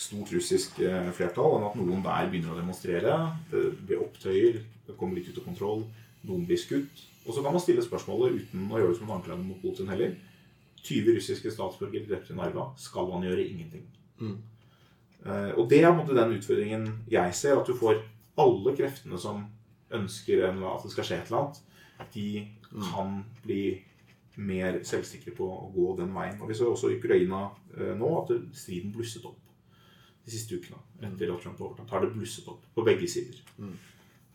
stort russisk flertall, enn at noen der begynner å demonstrere. Det blir opptøyer, det kommer litt ut av kontroll, noen blir skutt. Og så kan man stille spørsmålet uten å gjøre det som en anklage mot Putin heller. 20 russiske statsborgere drept i Narva. Skal man gjøre ingenting? Mm. Uh, og det er måte den utfordringen jeg ser. At du får alle kreftene som ønsker at det skal skje et eller annet, de mm. kan bli mer selvsikre på å gå den veien. Og Vi så også i Ukraina uh, nå at striden blusset opp de siste ukene. Etter at Trump overtok, har det blusset opp på begge sider. Mm.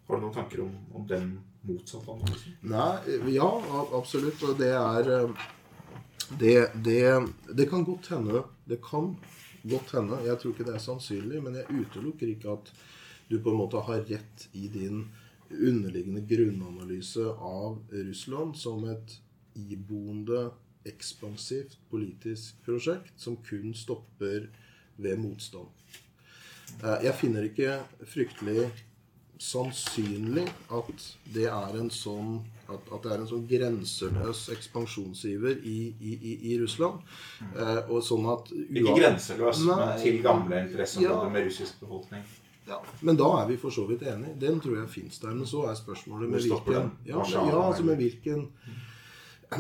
Har du noen tanker om, om den motsatte analysen? Nei, ja, absolutt. Og det er eh, det, det, det, kan godt hende. Det kan godt hende. Jeg tror ikke det er sannsynlig, men jeg utelukker ikke at du på en måte har rett i din underliggende grunnanalyse av Russland som et iboende, ekspansivt politisk prosjekt som kun stopper ved motstand. Eh, jeg finner ikke fryktelig sannsynlig at det er en sånn at, at det er en sånn grenseløs ekspansjonsiver i, i, i Russland. Eh, og sånn at Ikke grenseløs, nei, men til gamle interesseområder ja, med russisk befolkning. Ja, Men da er vi for så vidt enige. Den tror jeg fins der. Men så er spørsmålet med hvilken ja, ja, altså med hvilken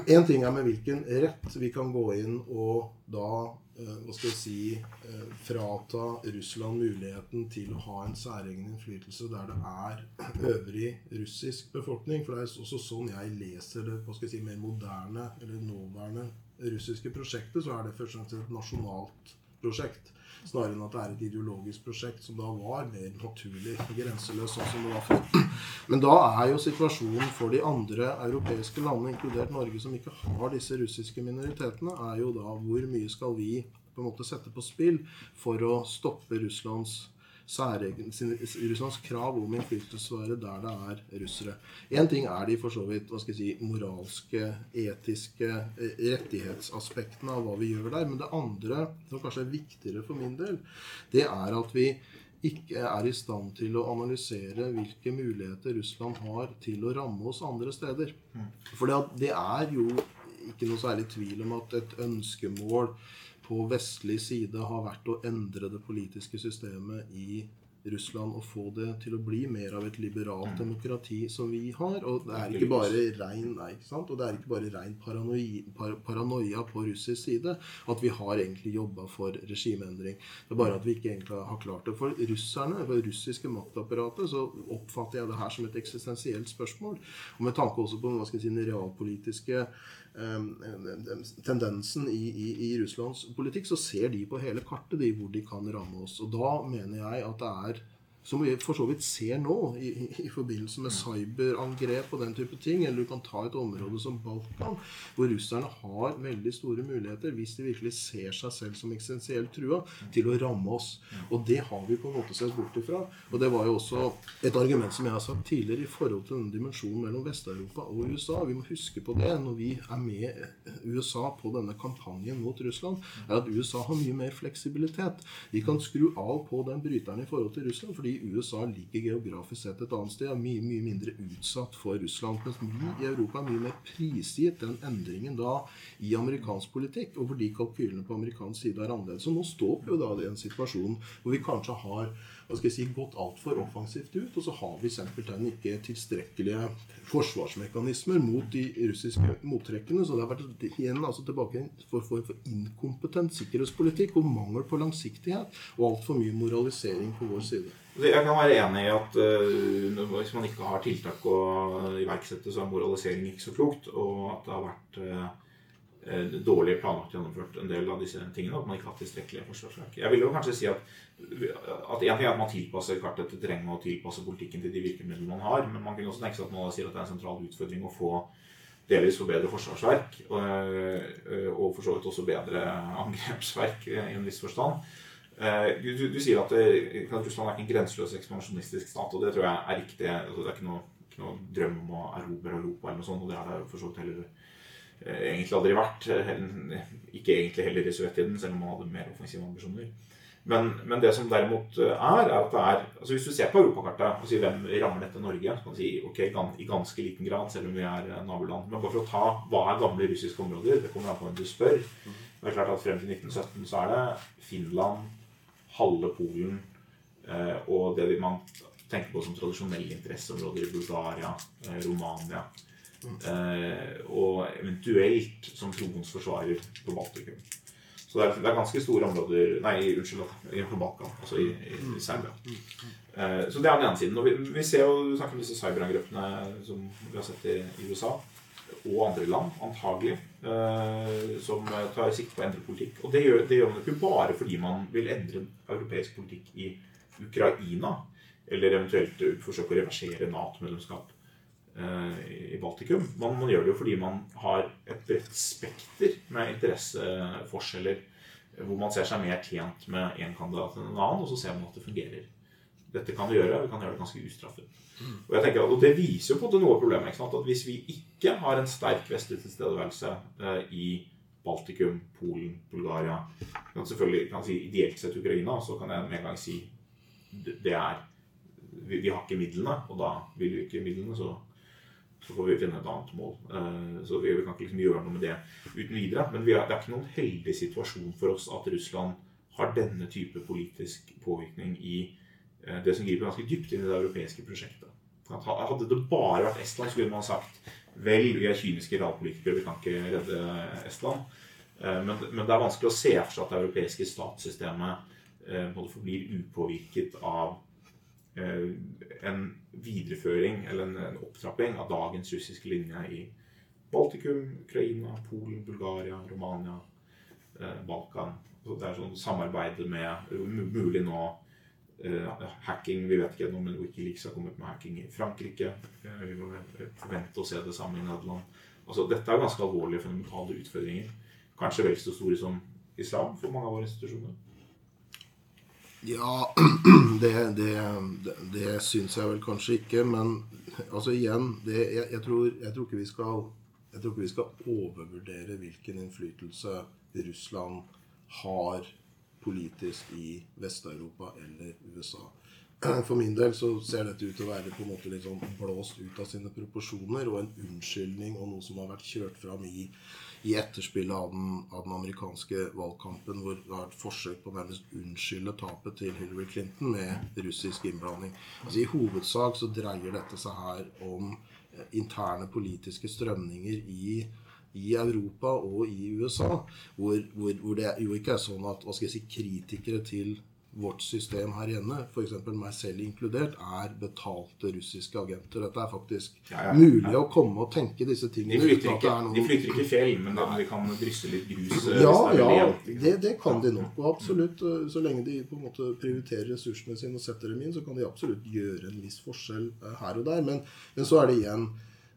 En ting er med hvilken rett vi kan gå inn og da Eh, hva skal jeg si eh, frata Russland muligheten til å ha en særegen innflytelse der det er øvrig russisk befolkning. For det er også sånn jeg leser det hva skal jeg si, mer moderne eller nåværende russiske prosjektet. Så er det først og fremst et nasjonalt prosjekt. Snarere enn at det er et ideologisk prosjekt som da var mer naturlig grenseløst, sånn som det var før. Men da er jo situasjonen for de andre europeiske landene, inkludert Norge, som ikke har disse russiske minoritetene, er jo da hvor mye skal vi på en måte sette på spill for å stoppe Russlands særegen, Russlands krav om innflytelsesvære der det er russere. Én ting er de for så vidt hva skal jeg si, moralske, etiske eh, rettighetsaspektene av hva vi gjør der. Men det andre, som kanskje er viktigere for min del, det er at vi ikke er i stand til å analysere hvilke muligheter Russland har til å ramme oss andre steder. Mm. For det er jo ikke noe særlig tvil om at et ønskemål på vestlig side har vært å endre det politiske systemet i Russland og få det til å bli mer av et liberalt Mm. demokrati som vi har. Og det er ikke bare rein, nei? Og det er ikke bare rein paranoi, par, paranoia på russisk side at vi har egentlig jobba for regimeendring. Det er bare at vi ikke egentlig har klart det. For russerne, for det russiske maktapparatet, så oppfatter jeg det her som et eksistensielt spørsmål. Og med tanke også på hva skal jeg si, den realpolitiske tendensen i, i, i Russlands politikk, så ser de på hele kartet de hvor de kan ramme oss. Og da mener jeg at det er som vi for så vidt ser nå, i, i, forbindelse med cyberangrep og den type ting. Eller du kan ta et område som Balkan, hvor russerne har veldig store muligheter, hvis de virkelig ser seg selv som eksistensielt trua, til å ramme oss. Og det har vi på en måte sett bort ifra. Og det var jo også et argument som jeg har sagt tidligere i forhold til denne dimensjonen mellom Vest-Europa og USA. Vi må huske på det når vi er med USA på denne kampanjen mot Russland, er at USA har mye mer fleksibilitet. De kan skru av på den bryteren i forhold til Russland. fordi USA ligger geografisk sett et annet sted, er mye, mye mindre utsatt for Russland. Mens vi i Europa er mye mer prisgitt den endringen da i amerikansk politikk, og fordi kalkylene på amerikansk side er annerledes. Så nå står vi jo da i en situasjon hvor vi kanskje har hva skal jeg si, gått altfor offensivt ut, og så har vi simpelthen ikke tilstrekkelige forsvarsmekanismer mot de russiske mottrekkene. Så det har vært igjen altså tilbake for for, for inkompetent sikkerhetspolitikk og mangel på langsiktighet, og altfor mye moralisering på vår side. Jeg kan være enig i at uh, hvis man ikke har tiltak å iverksette, så er moralisering ikke så klokt. Og at det har vært uh, dårlig planlagt gjennomført en del av disse tingene. At man ikke har hatt tilstrekkelige forsvarsverk. Jeg vil jo kanskje si at at en ting er at man tilpasser kartet til terrenget og tilpasser politikken til de virkemidlene man har. Men man kan også tenke seg at man sier at det er en sentral utfordring å få delvis forbedre forsvarsverk. Og, og for så vidt også bedre angrepsverk i en viss forstand. Du, du, du sier at, det, at, Russland er ikke en grenseløs ekspansjonistisk stat, og det tror jeg er riktig. Altså, det er ikke noe, ikke noe, drøm om å erobre Europa eller noe sånt, og det har det for så vidt heller eh, egentlig aldri vært. Ikke egentlig heller i sovjettiden, selv om man hadde mer offensive ambisjoner. Men, men, det som derimot er, er at det er altså Hvis du ser på europakartet og sier hvem rammer dette Norge, så kan du si ok, i ganske liten grad, selv om vi er naboland. Men bare for å ta hva er gamle russiske områder, det kommer an på hvem du spør. Det er klart at Frem til 1917 så er det Finland, halve Polen eh, og det man tenker på som tradisjonelle interesseområder i Bulgaria, eh, Romania. Eh, og eventuelt som troens forsvarer på Baltikum. Så det er, det er, ganske store områder Nei, unnskyld, på Balkan. Altså i, i, Serbia. Så det er den ene siden. Og vi, vi ser jo, vi snakker om disse cyberangrepene som vi har sett i, i USA og andre land, antagelig, eh, som tar sikte på å endre politikk. Og det gjør, det gjør man ikke bare fordi man vil endre europeisk politikk i Ukraina, eller eventuelt forsøke å reversere Nato-medlemskap eh, i Baltikum. Man, man, gjør det jo fordi man har et bredt spekter med interesseforskjeller, hvor man ser seg mer tjent med én kandidat enn en annen, og så ser man at det fungerer. Dette kan vi gjøre, vi kan gjøre det ganske ustraffet. Og jeg tenker, og det viser jo på en måte noe av problemet. At hvis vi ikke har en sterk vestlig tilstedeværelse eh, i Baltikum, Polen, Bulgaria kan Selvfølgelig kan si ideelt sett Ukraina, så kan jeg med en gang si det er vi, vi, har ikke midlene, og da vil vi ikke midlene, så, så får vi finne et annet mål. Eh, så vi, vi, kan ikke liksom gjøre noe med det uten videre. Men har, det er ikke noen heldig situasjon for oss at Russland har denne type politisk påvirkning i det som griper ganske dypt inn i det europeiske prosjektet. Hadde det bare vært Estland, så kunne man sagt vel, vi er kyniske realpolitikere, vi kan ikke redde Estland. Eh, men, men, det er vanskelig å se for seg at det europeiske statssystemet både forblir upåvirket av eh, en videreføring eller en, opptrapping av dagens russiske linje i Baltikum, Ukraina, Polen, Bulgaria, Romania, eh, Balkan. Det er sånn samarbeid med mulig nå Uh, hacking Vi vet ikke ennå, men Wikileaks har kommet med hacking i Frankrike. Uh, vi må vente og se det samme i Nederland. Altså, dette er ganske alvorlige fundamentale utfordringer. Kanskje vel så store som islam for mange av våre institusjoner. Ja, det, det, det, det syns jeg vel kanskje ikke. Men altså igjen jeg, jeg, tror, jeg, tror, ikke vi skal Jeg tror ikke vi skal overvurdere hvilken innflytelse Russland har politisk i Vest-Europa eller USA. For min del så ser dette ut til å være på en måte litt sånn blåst ut av sine proporsjoner, og en unnskyldning og noe som har vært kjørt fram i, i etterspillet av den, av den, amerikanske valgkampen, hvor det har vært forsøk på å nærmest unnskylde tapet til Hillary Clinton med russisk innblanding. Altså I hovedsak så dreier dette seg her om eh, interne politiske strømninger i i Europa og i USA, hvor, hvor, hvor, det jo ikke er sånn at hva skal jeg si, kritikere til vårt system her hjemme, f.eks. meg selv inkludert, er betalte russiske agenter. Dette er faktisk ja, ja, mulig ja. å komme og tenke disse tingene. De flytter ikke, noen... de flytter ikke fjell, men da, de kan drysse litt grus. Ja, ja, ja, det, det, kan de nok. Og absolutt, eh, så lenge de på en måte prioriterer ressursene sine og setter dem inn, så kan de absolutt gjøre en viss forskjell eh, her og der. Men, men så er det igjen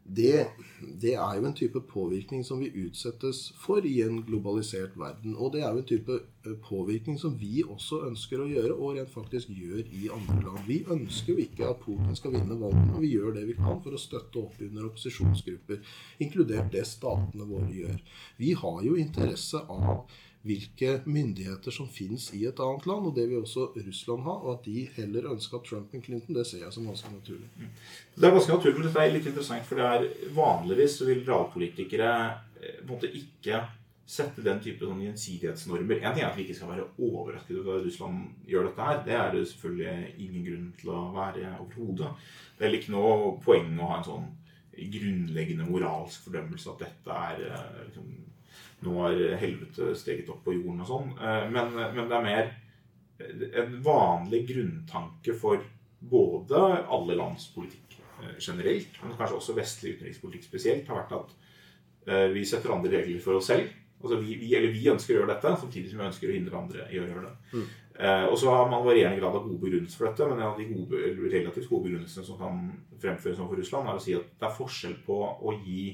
det, det, er jo en type påvirkning som vi utsettes for i en globalisert verden. Og det er jo en type eh, påvirkning som vi også ønsker å gjøre, og rent faktisk gjør i andre land. Vi ønsker jo ikke at Putin skal vinne valget, og vi gjør det vi kan for å støtte opp under opposisjonsgrupper, inkludert det statene våre gjør. Vi har jo interesse av hvilke myndigheter som finnes i et annet land, og det vil også Russland ha. Og at de heller ønsker Trump enn Clinton, det ser jeg som ganske naturlig. Mm. Det er ganske naturlig, men dette er litt interessant, for det er vanligvis vil realpolitikere eh, måtte ikke sette den type sånn gjensidighetsnormer. En ting er at vi ikke skal være overrasket over at Russland gjør dette her. Det er det selvfølgelig ingen grunn til å være overhodet. Det er ikke noe poeng å ha en sånn grunnleggende moralsk fordømmelse at dette er eh, liksom, nå har helvete steget opp på jorden og sånn. Eh, men, men, det er mer en vanlig grunntanke for både alle lands politikk eh, generelt, men kanskje også vestlig utenrikspolitikk spesielt, har vært at eh, vi setter andre regler for oss selv. Altså vi, vi, eller vi ønsker å gjøre dette, samtidig som vi ønsker å hindre andre i å gjøre det. Mm. Eh, og så har man varierende grad av gode begrunnelser for dette, men en av de gode, relativt gode begrunnelsene som kan fremføres overfor Russland, er å si at det er forskjell på å gi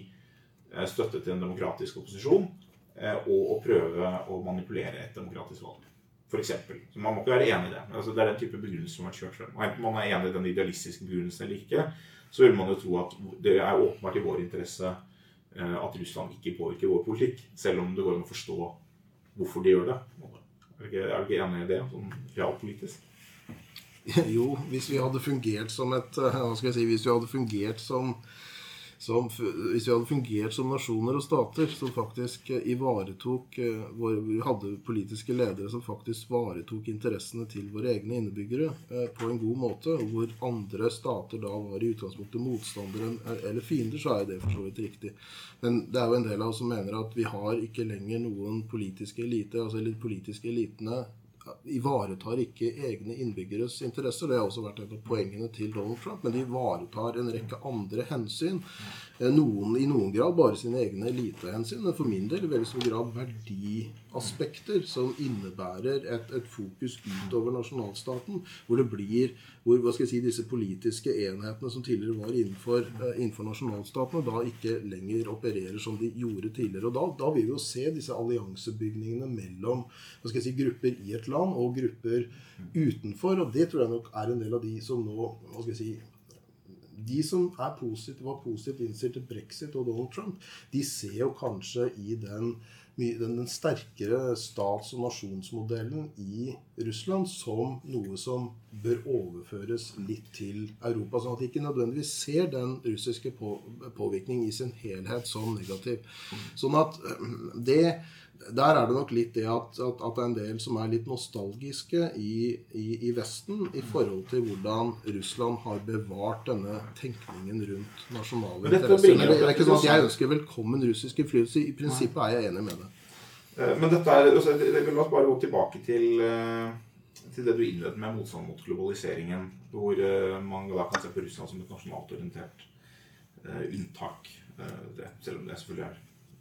støtte til en demokratisk opposisjon og å prøve å manipulere et demokratisk valg. For eksempel. så Man må ikke være enig i det. Altså, det er den type begrunnelse som har kjørt frem. Og Enten man er enig i den idealistiske begrunnelsen eller ikke, så vil man jo tro at det er åpenbart i vår interesse eh, at Russland ikke påvirker vår politikk, selv om det går an å forstå hvorfor de gjør det. Er du ikke, ikke enig i det, sånn realpolitisk? Jo, hvis vi hadde fungert som et eh, Hva skal jeg si Hvis vi hadde fungert som som, hvis vi hadde fungert som nasjoner og stater som faktisk eh, ivaretok eh, Vi hadde politiske ledere som faktisk varetok interessene til våre egne innbyggere eh, på en god måte, og hvor andre stater da var i utgangspunktet motstandere eller fiender, så er det for så vidt riktig. Men det er jo en del av oss som mener at vi har ikke lenger noen politiske elite, altså de politiske elitene ivaretar ikke egne innbyggeres interesser. Det har også vært et av poengene til Donald Trump. Men de ivaretar en rekke andre hensyn. Eh, noen, I noen grad bare sine egne elitehensyn, men for min del i veldig stor grad verdiaspekter som innebærer et, et, fokus utover nasjonalstaten. Hvor det blir hvor hva skal jeg si, disse politiske enhetene som tidligere var innenfor, eh, innenfor nasjonalstatene, da ikke lenger opererer som de gjorde tidligere. Og da, da vil vi jo se disse alliansebygningene mellom hva skal jeg si, grupper i et land og grupper utenfor. Og det tror jeg nok er en del av de som nå hva skal jeg si, de som positive, var positivt innstilt til brexit og Donald Trump, de ser jo kanskje i den, den, den sterkere stats- og nasjonsmodellen i Russland som noe som bør overføres litt til Europa. Sånn at de ikke nødvendigvis ser den russiske på, påvirkning i sin helhet som negativ. Sånn at det der er det nok litt det at, at, at, det er en del som er litt nostalgiske i, i, i, Vesten i forhold til hvordan Russland har bevart denne tenkningen rundt nasjonale interesser. Men det, er ikke sånn at jeg ønsker velkommen russisk innflytelse. I prinsippet er jeg enig med det. Eh, men dette er, altså, La oss bare gå tilbake til, eh, til det du innledet med, motstand mot globaliseringen. Hvor eh, man da kan se på Russland som et nasjonalt orientert unntak. Selv om det selvfølgelig er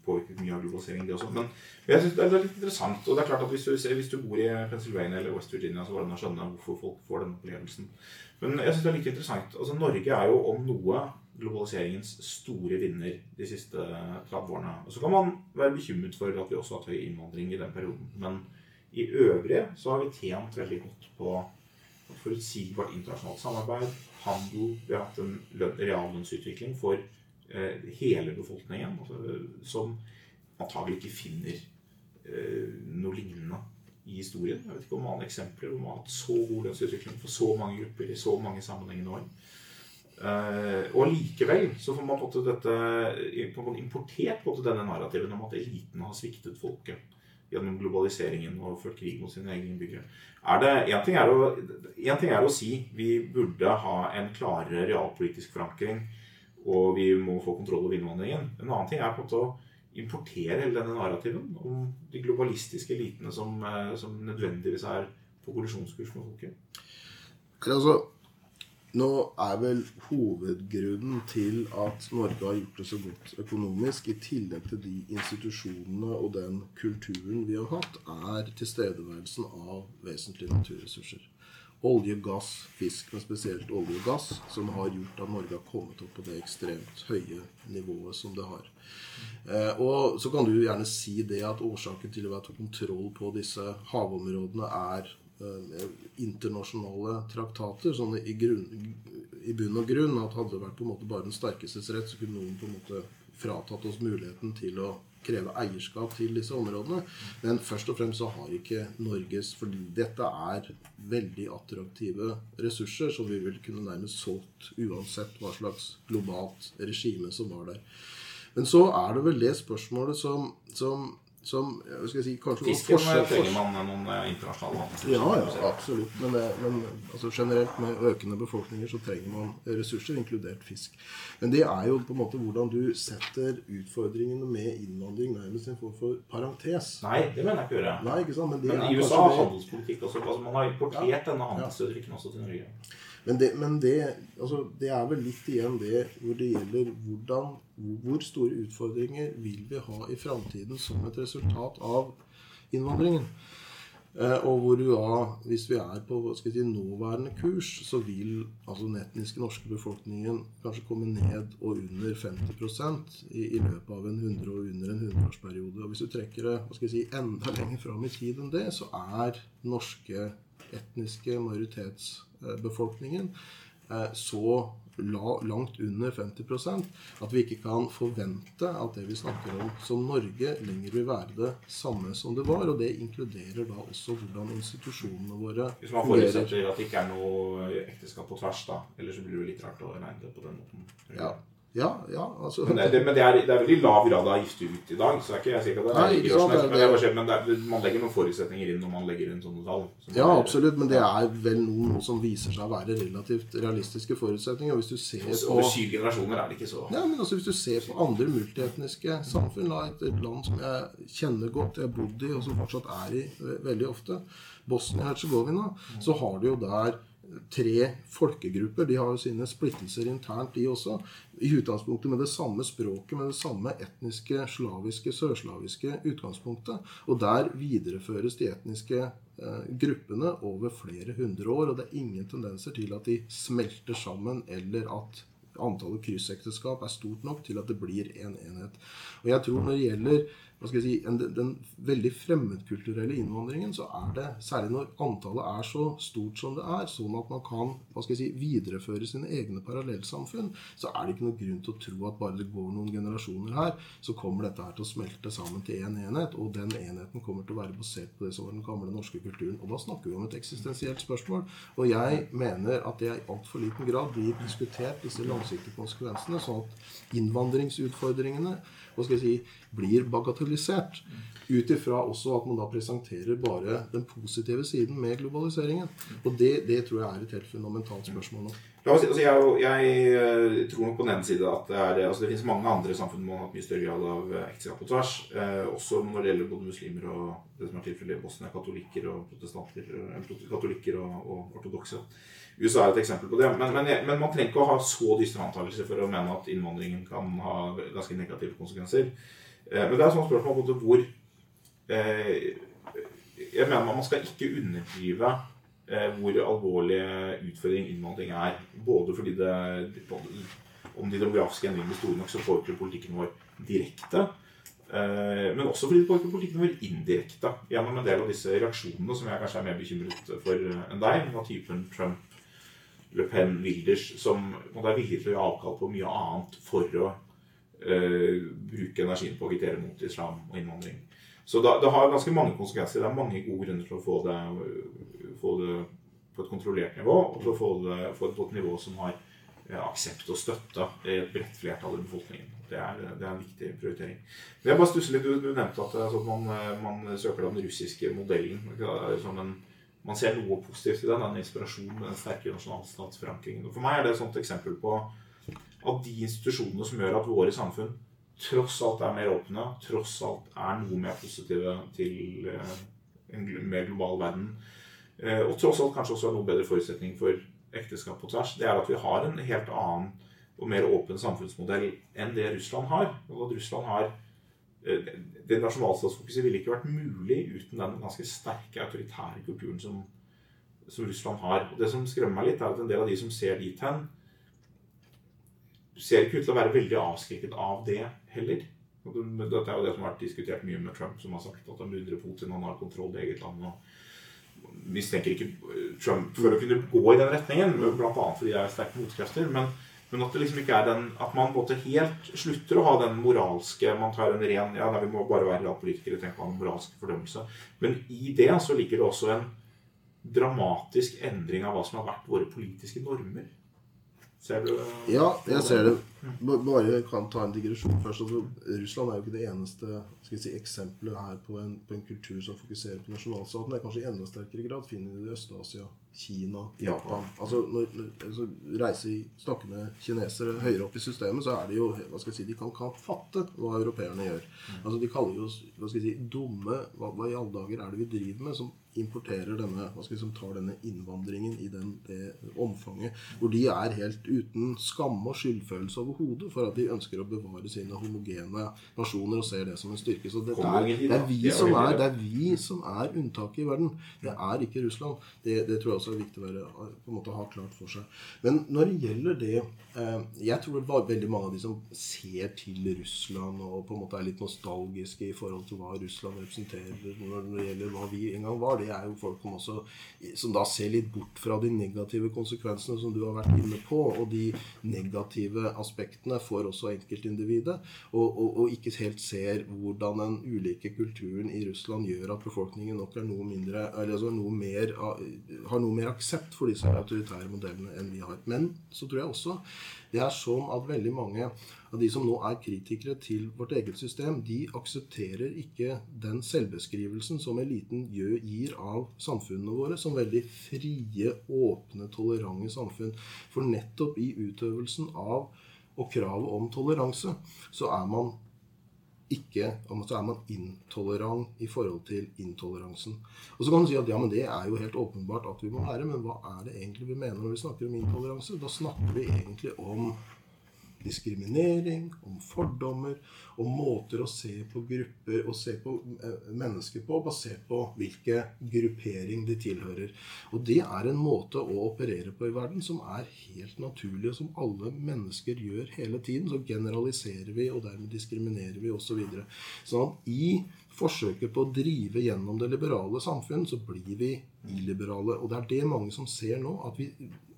påvirket mye av globalisering, det også. Men jeg synes det er litt interessant. Og det er klart at hvis du, hvis du bor i Pennsylvania eller West Virginia, så går det an å skjønne hvorfor folk får den opplevelsen. Men jeg synes det er like interessant. Altså, Norge er jo om noe globaliseringens store vinner de siste 30 årene. Og så kan man være bekymret for at vi også har hatt høy innvandring i den perioden. Men i øvrig så har vi tjent veldig godt på forutsigbart internasjonalt samarbeid, handel Vi har hatt en reallønnsutvikling for hele befolkningen, altså, som antagelig ikke finner eh, noe lignende i historien. Jeg vet ikke om andre eksempler hvor man har hatt så god lønnsutvikling for så mange grupper i så mange sammenhengende år. Uh, og likevel så får man på en måte importert på denne narrativen om at eliten har sviktet folket gjennom globaliseringen og ført krig mot sine egne innbyggere. Én ting ting er å si vi burde ha en klarere realpolitisk forankring, og vi må få kontroll over innvandringen. En annen ting er på en måte å importere hele denne narrativen om de globalistiske elitene som, eh, som nødvendigvis er på kollisjonskurs med folket. Altså, nå er vel hovedgrunnen til at Norge har gjort det så godt økonomisk, i tillegg til de institusjonene og den kulturen vi har hatt, er tilstedeværelsen av vesentlige naturressurser. Olje, gass, fisk, men spesielt olje og gass, som har gjort at Norge har kommet opp på det ekstremt høye nivået som det har. Eh, og så kan du gjerne si det at årsaken til å ha kontroll på disse havområdene er Eh, internasjonale traktater. sånn i, grunn, i, bunn og grunn at hadde det vært på en måte bare den sterkestes rett, så kunne noen på en måte fratatt oss muligheten til å kreve eierskap til disse områdene. Men først og fremst så har ikke Norges For dette er veldig attraktive ressurser som vi vil kunne nærmest solgt uansett hva slags globalt regime som var der. Men så er det vel det spørsmålet som, som som skal jeg si, kanskje Fisken trenger man noen eh, internasjonale handel. Ja, ja, absolutt. Men, det, men altså, generelt med økende befolkninger så trenger man ressurser, inkludert fisk. Men det er jo på en måte hvordan du setter utfordringene med innvandring nærmest i en form for parentes. Nei, det mener jeg ikke gjøre. Nei, ikke sant? Men, men i USA har handelspolitikk også. Altså, man har importert ja, denne handelsutviklingen også til Norge. Men, det, men det, altså, det, er vel litt igjen det hvor det gjelder hvordan, hvor store utfordringer vil vi ha i framtiden som et resultat av innvandringen. Eh, og hvor da, hvis vi er på si, nåværende kurs, så vil altså den etniske norske befolkningen kanskje komme ned og under 50 i, i løpet av en 100 og under en 100-årsperiode. Og hvis du trekker det skal si, enda lenger fram i tid enn det, så er norske etniske majoritetsbefolkningen eh, så langt under 50% at vi ikke kan forvente at det vi snakker om som Norge, lenger vil være det samme som det var. Og det inkluderer da også hvordan institusjonene våre. Hvis man forutsetter at det ikke er noe ekteskap på tvers, da. Ellers blir det jo litt rart å regne det på den måten. Ja. Ja, ja, altså Men, det, men det, er, det, er, veldig lav grad av gifte ut i dag. Så er ikke, jeg sikker på det Nei, ikke sant, men, det, men er, man legger noen forutsetninger inn når man legger inn sånne tall. Ja, absolutt, men det er vel noen som viser seg å være relativt realistiske forutsetninger. Hvis du ser på Over syv generasjoner er det ikke så Ja, men også Hvis du ser på andre multietniske samfunn, da, et, et land som jeg kjenner godt, jeg har bodd i, og som fortsatt er i veldig ofte, Bosnia-Hercegovina, så har du jo der tre folkegrupper. De har jo sine splittelser internt, de også. I utgangspunktet med det samme språket, med det samme etniske, slaviske, sørslaviske utgangspunktet. Og der videreføres de etniske eh, gruppene over flere hundre år. Og det er ingen tendenser til at de smelter sammen, eller at antallet kryssekteskap er stort nok til at det blir en enhet. Og jeg tror når det gjelder si, en, den veldig fremmedkulturelle innvandringen, så er det, særlig når antallet er så stort som det er, sånn at man kan si, videreføre sine egne parallellsamfunn, så er det ikke noe grunn til å tro at bare det går noen generasjoner her, så kommer dette her til å smelte sammen til én en enhet, og den enheten kommer til å være basert på det som var den gamle norske kulturen. Og da snakker vi om et eksistensielt spørsmål. Og jeg mener at det i altfor liten grad blir diskutert, disse langsiktige konsekvensene, sånn at innvandringsutfordringene hva skal jeg si, blir bagatellisert. Ut ifra også at man da presenterer bare den positive siden med globaliseringen. Og det, det tror jeg er et helt fundamentalt spørsmål nå. Altså, jeg, jeg, eh, tror nok på den ene side at det, er, altså det finnes mange andre samfunn man har hatt mye større grad av eh, ekteskap på tvers. Eh, også når det gjelder både muslimer og det som er tilfellet i Bosnia, katolikker og protestanter. Eh, katolikker og, og ortodokse. USA er et eksempel på det. Men, men, men, man trenger ikke å ha så dystre antakelser for å mene at innvandringen kan ha ganske negative konsekvenser. Eh, men det er et sånt spørsmål på hvor eh, Jeg mener man skal ikke underdrive eh, hvor alvorlig utfordring innvandring er. Både fordi det om de demografiske endringene blir store nok, så påvirker politikken vår direkte. Men også fordi det påvirker politikken vår indirekte gjennom en del av disse reaksjonene som jeg kanskje er mer bekymret for enn deg. Av typen Trump Le Pen, Wilders, som er villig til å gjøre avkall på mye annet for å uh, bruke energien på å agitere mot islam og innvandring. Så da, det har ganske mange konsekvenser. Det er mange gode grunner til å få det, få det på et kontrollert nivå, og til å få det få det på et nivå som har eh, aksept og støtte i et bredt flertall i befolkningen. Det er, det er en viktig prioritering. Men jeg bare stusser litt, Du, du nevnte at, altså, man, man, søker den russiske modellen. som en, man ser noe positivt i den, den inspirasjonen, den sterke nasjonalstatsforankringen. For meg er det et sånt eksempel på at de institusjonene som gjør at våre samfunn tross alt er mer åpne, tross alt er noe mer positive til eh, en mer global verden, eh, og tross alt kanskje også er noe bedre forutsetning for ekteskap på tvers, det er at vi har en helt annen og mer åpen samfunnsmodell enn det Russland har. Og at Russland har Det nasjonalstatsfokuset ville ikke vært mulig uten den ganske sterke autoritære kulturen som, som Russland har. Det som skremmer meg litt, er at en del av de som ser dit hen, ser ikke ut til å være veldig avskrekket av det heller. Dette er jo det som har vært diskutert mye med Trump, som har sagt at han beundrer Putin, han har kontroll i eget land. og mistenker ikke Trump for å kunne gå i den retningen, bl.a. fordi det er sterke motkrefter. Men, men, at det liksom ikke er den at man både helt slutter å ha den moralske Man tar en ren Ja, nei, vi må bare være realpolitikere, tenk på den en moralsk fordømmelse. Men i det så ligger det også en dramatisk endring av hva som har vært våre politiske normer. Ser du Ja, jeg ser det. Bare kan ta en digresjon først. Altså, Russland er jo ikke det eneste si, eksempelet her på en, på en, kultur som fokuserer på nasjonalstaten. Det er kanskje i enda sterkere grad finner vi det i Øst-Asia, Kina, Japan. Altså, når, når altså, reise snakke med kinesere høyere opp i systemet, så er det jo hva skal jeg si, De kan ikke fatte hva europeerne gjør. Altså, De kaller jo oss hva skal jeg si, dumme. Hva, hva i alle dager er det vi driver med? som importerer denne, hva skal vi, som tar denne innvandringen i den, det omfanget hvor de er helt uten skam og skyldfølelse overhodet for at de ønsker å bevare sine homogene nasjoner og ser det som en styrke. Så det, er, det er, vi, som er, det er vi som er unntaket i verden. Det er ikke Russland. Det, det tror jeg også er viktig å være, på en måte ha klart for seg. Men når det gjelder det eh, Jeg tror det var veldig mange av de som ser til Russland og på en måte er litt nostalgiske i forhold til hva Russland representerer når det gjelder hva vi en gang var det er jo folk som også som da ser litt bort fra de negative konsekvensene som du har vært inne på, og de negative aspektene for også enkeltindividet, og, og, og ikke helt ser hvordan den ulike kulturen i Russland gjør at befolkningen nok er noe mindre, eller altså noe mer, har noe mer aksept for disse autoritære modellene enn vi har. Men så tror jeg også det er sånn at veldig mange av de som nå er kritikere til vårt eget system, de aksepterer ikke den selvbeskrivelsen som eliten gir av samfunnene våre som veldig frie, åpne, tolerante samfunn. For nettopp i utøvelsen av og kravet om toleranse, så er man ikke så er man intolerant i forhold til intoleransen. Og så kan du si at ja, men det er jo helt åpenbart at vi må være, men hva er det egentlig vi mener når vi snakker om intoleranse? Da snakker vi egentlig om diskriminering, om fordommer, om måter å se på grupper og se på eh, mennesker på basert på hvilke gruppering de tilhører. Og det er en måte å operere på i verden som er helt naturlig, og som alle mennesker gjør hele tiden. Så generaliserer vi, og dermed diskriminerer vi osv. Så sånn i forsøket på å drive gjennom det liberale samfunn, så blir vi illiberale. Og det er det mange som ser nå. at vi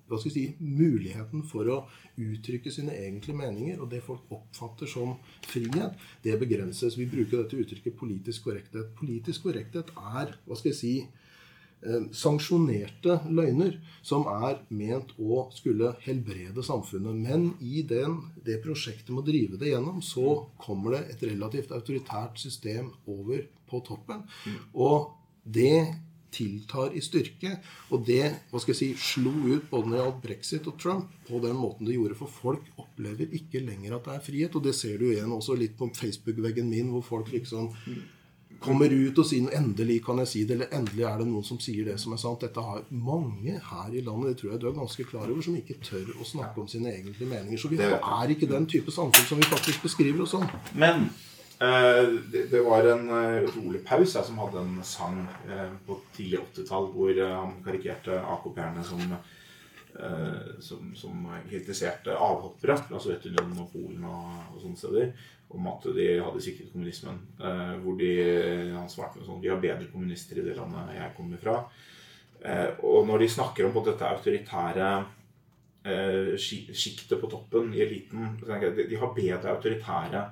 hva skal jeg si, muligheten for å uttrykke sine egentlige meninger og det folk oppfatter som frihet, det begrenses. Vi bruker dette uttrykket politisk korrekthet. Politisk korrekthet er hva skal jeg si, eh, sanksjonerte løgner som er ment å skulle helbrede samfunnet. Men i den, det prosjektet med å drive det gjennom, så kommer det et relativt autoritært system over på toppen. Mm. Og det tiltar i styrke. Og det hva skal jeg si, slo ut både når det gjaldt brexit og Trump, på den måten det gjorde. For folk opplever ikke lenger at det er frihet. Og det ser du igjen også litt på Facebook-veggen min, hvor folk liksom kommer ut og sier 'endelig kan jeg si det', eller 'endelig er det noen som sier det som er sant'. Dette har mange her i landet, det tror jeg du er ganske klar over, som ikke tør å snakke om sine egentlige meninger. Så vi er ikke den type samfunn som vi faktisk beskriver oss som. Men det var en utrolig Paus som hadde en sang eh, på tidlig 80-tall hvor han karikerte AKP-erne som, som, som kritiserte avhoppere fra Sovjetunionen og Polen og, og, sånne steder om at de hadde sikret kommunismen. hvor de, han svarte med sånn Vi har bedre kommunister i det landet jeg kommer fra. og når de snakker om dette autoritære sjiktet på toppen i eliten De har bedre autoritære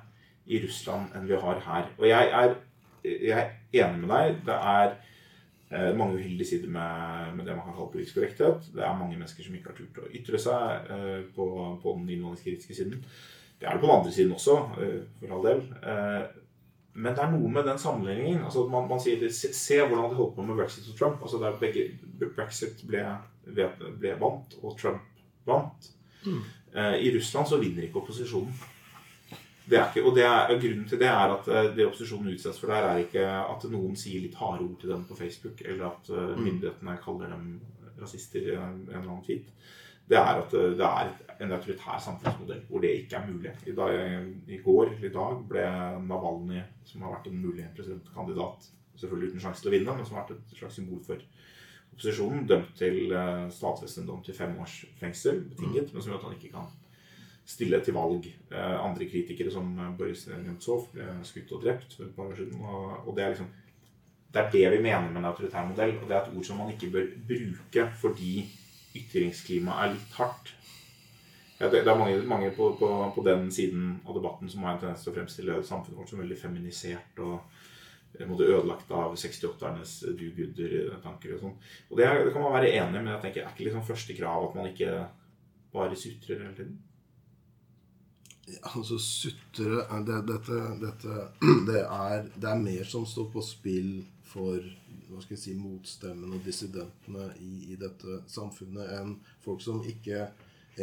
i Russland enn vi har her. Og jeg er jeg er enig med deg. Det er eh, mange uheldige sider med, med, det man kan kalle politisk korrekthet. Det er mange mennesker som ikke har turt å ytre seg eh, på, på, den innvandringskritiske siden. Det er det på den andre siden også, eh, for all del. Eh, men det er noe med den sammenligningen. altså Man, man sier se, se, hvordan de holdt på med brexit og Trump. altså der begge, Brexit ble, ble vant, og Trump vant. Mm. Eh, I Russland så vinner ikke opposisjonen. Det er ikke, og, er, Grunnen til det er at eh, det opposisjonen utsettes for der, er ikke at noen sier litt harde ord til dem på Facebook, eller at uh, myndighetene kaller dem rasister i en, eller annen tweet. Det er at uh, det er en autoritær samfunnsmodell hvor det ikke er mulig. I, dag, i går eller i dag ble Navalny, som har vært en mulig presidentkandidat, selvfølgelig uten sjanse til å vinne, men som har vært et slags symbol for opposisjonen, dømt til dom til fem års fengsel, betinget, men som gjør at han ikke kan stille til valg. Eh, andre kritikere som eh, Boris Nemtsov ble skutt og drept for et par år siden. Og, det er liksom det er det vi mener med en autoritær modell. Og det er et ord som man ikke bør bruke fordi ytringsklimaet er litt hardt. Ja, det, det, er mange, mange på, på, på, den siden av debatten som har en tendens til å fremstille samfunnet vårt som veldig feminisert og eh, ødelagt av 68-ernes do-gooder-tanker og sånn. Og det, det, kan man være enig i, men jeg tenker, er ikke liksom første krav at man ikke bare sutrer hele tiden? Altså sutre det, dette, dette det, er, det, er, mer som står på spill for hva skal jeg si, motstemmene og dissidentene i, i, dette samfunnet, enn folk som ikke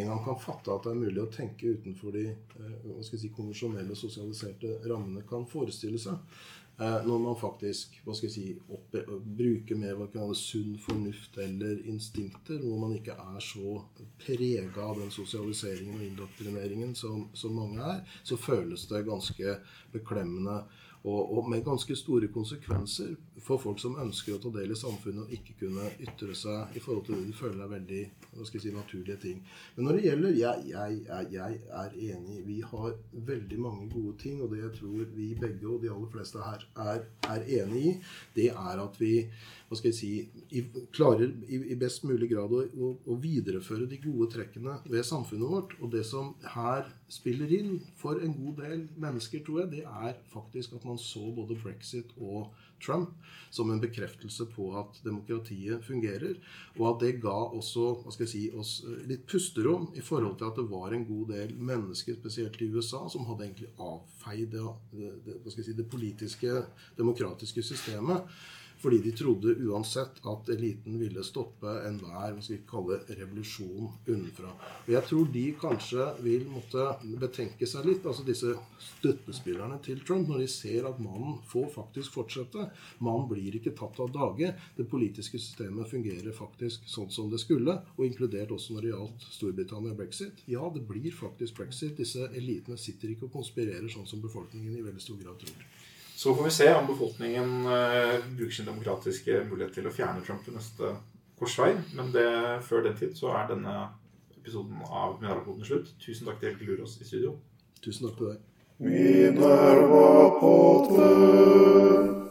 engang kan fatte at det er mulig å tenke utenfor de eh, si, konvensjonelle, sosialiserte rammene kan forestille seg. Eh, når man faktisk si, oppe, bruker mer hva kan sunn fornuft eller instinkter, hvor man ikke er så prega av den sosialiseringen og indoktrineringen som, som mange er, så føles det ganske beklemmende og, og, med ganske store konsekvenser for folk som ønsker å ta del i samfunnet og ikke kunne ytre seg i forhold til det de føler er veldig hva skal jeg si, naturlige ting. Men når det gjelder jeg, jeg, jeg, jeg er enig. Vi har veldig mange gode ting, og det jeg tror vi begge og de aller fleste her er, er enig i, det er at vi hva skal jeg si, i, klarer i, i, best mulig grad å, å, å, videreføre de gode trekkene ved samfunnet vårt. Og det som her spiller inn for en god del mennesker, tror jeg, det er faktisk at man så både brexit og Trump som en bekreftelse på at demokratiet fungerer. Og at det ga også hva skal jeg si, oss litt pusterom i forhold til at det var en god del mennesker, spesielt i USA, som hadde egentlig avfeid det, det, det, si, det politiske, demokratiske systemet. Fordi de trodde uansett at eliten ville stoppe enhver hva revolusjon unnenfra. Og jeg tror de kanskje vil måtte betenke seg litt, altså disse støttespillerne til Trump, når de ser at mannen får faktisk fortsette. Mannen blir ikke tatt av dage. Det politiske systemet fungerer faktisk sånn som det skulle, og inkludert også når det gjaldt Storbritannia og brexit. Ja, det blir faktisk brexit. Disse elitene sitter ikke og konspirerer sånn som befolkningen i veldig stor grad tror. Så får vi se om befolkningen uh, bruker sin demokratiske mulighet til å fjerne Trump ved neste korsvei. Men det, før den tid så er denne episoden av Mineralpoden slutt. Tusen takk til Helge Lurås i studio. Tusen takk til deg. Minerva-podden.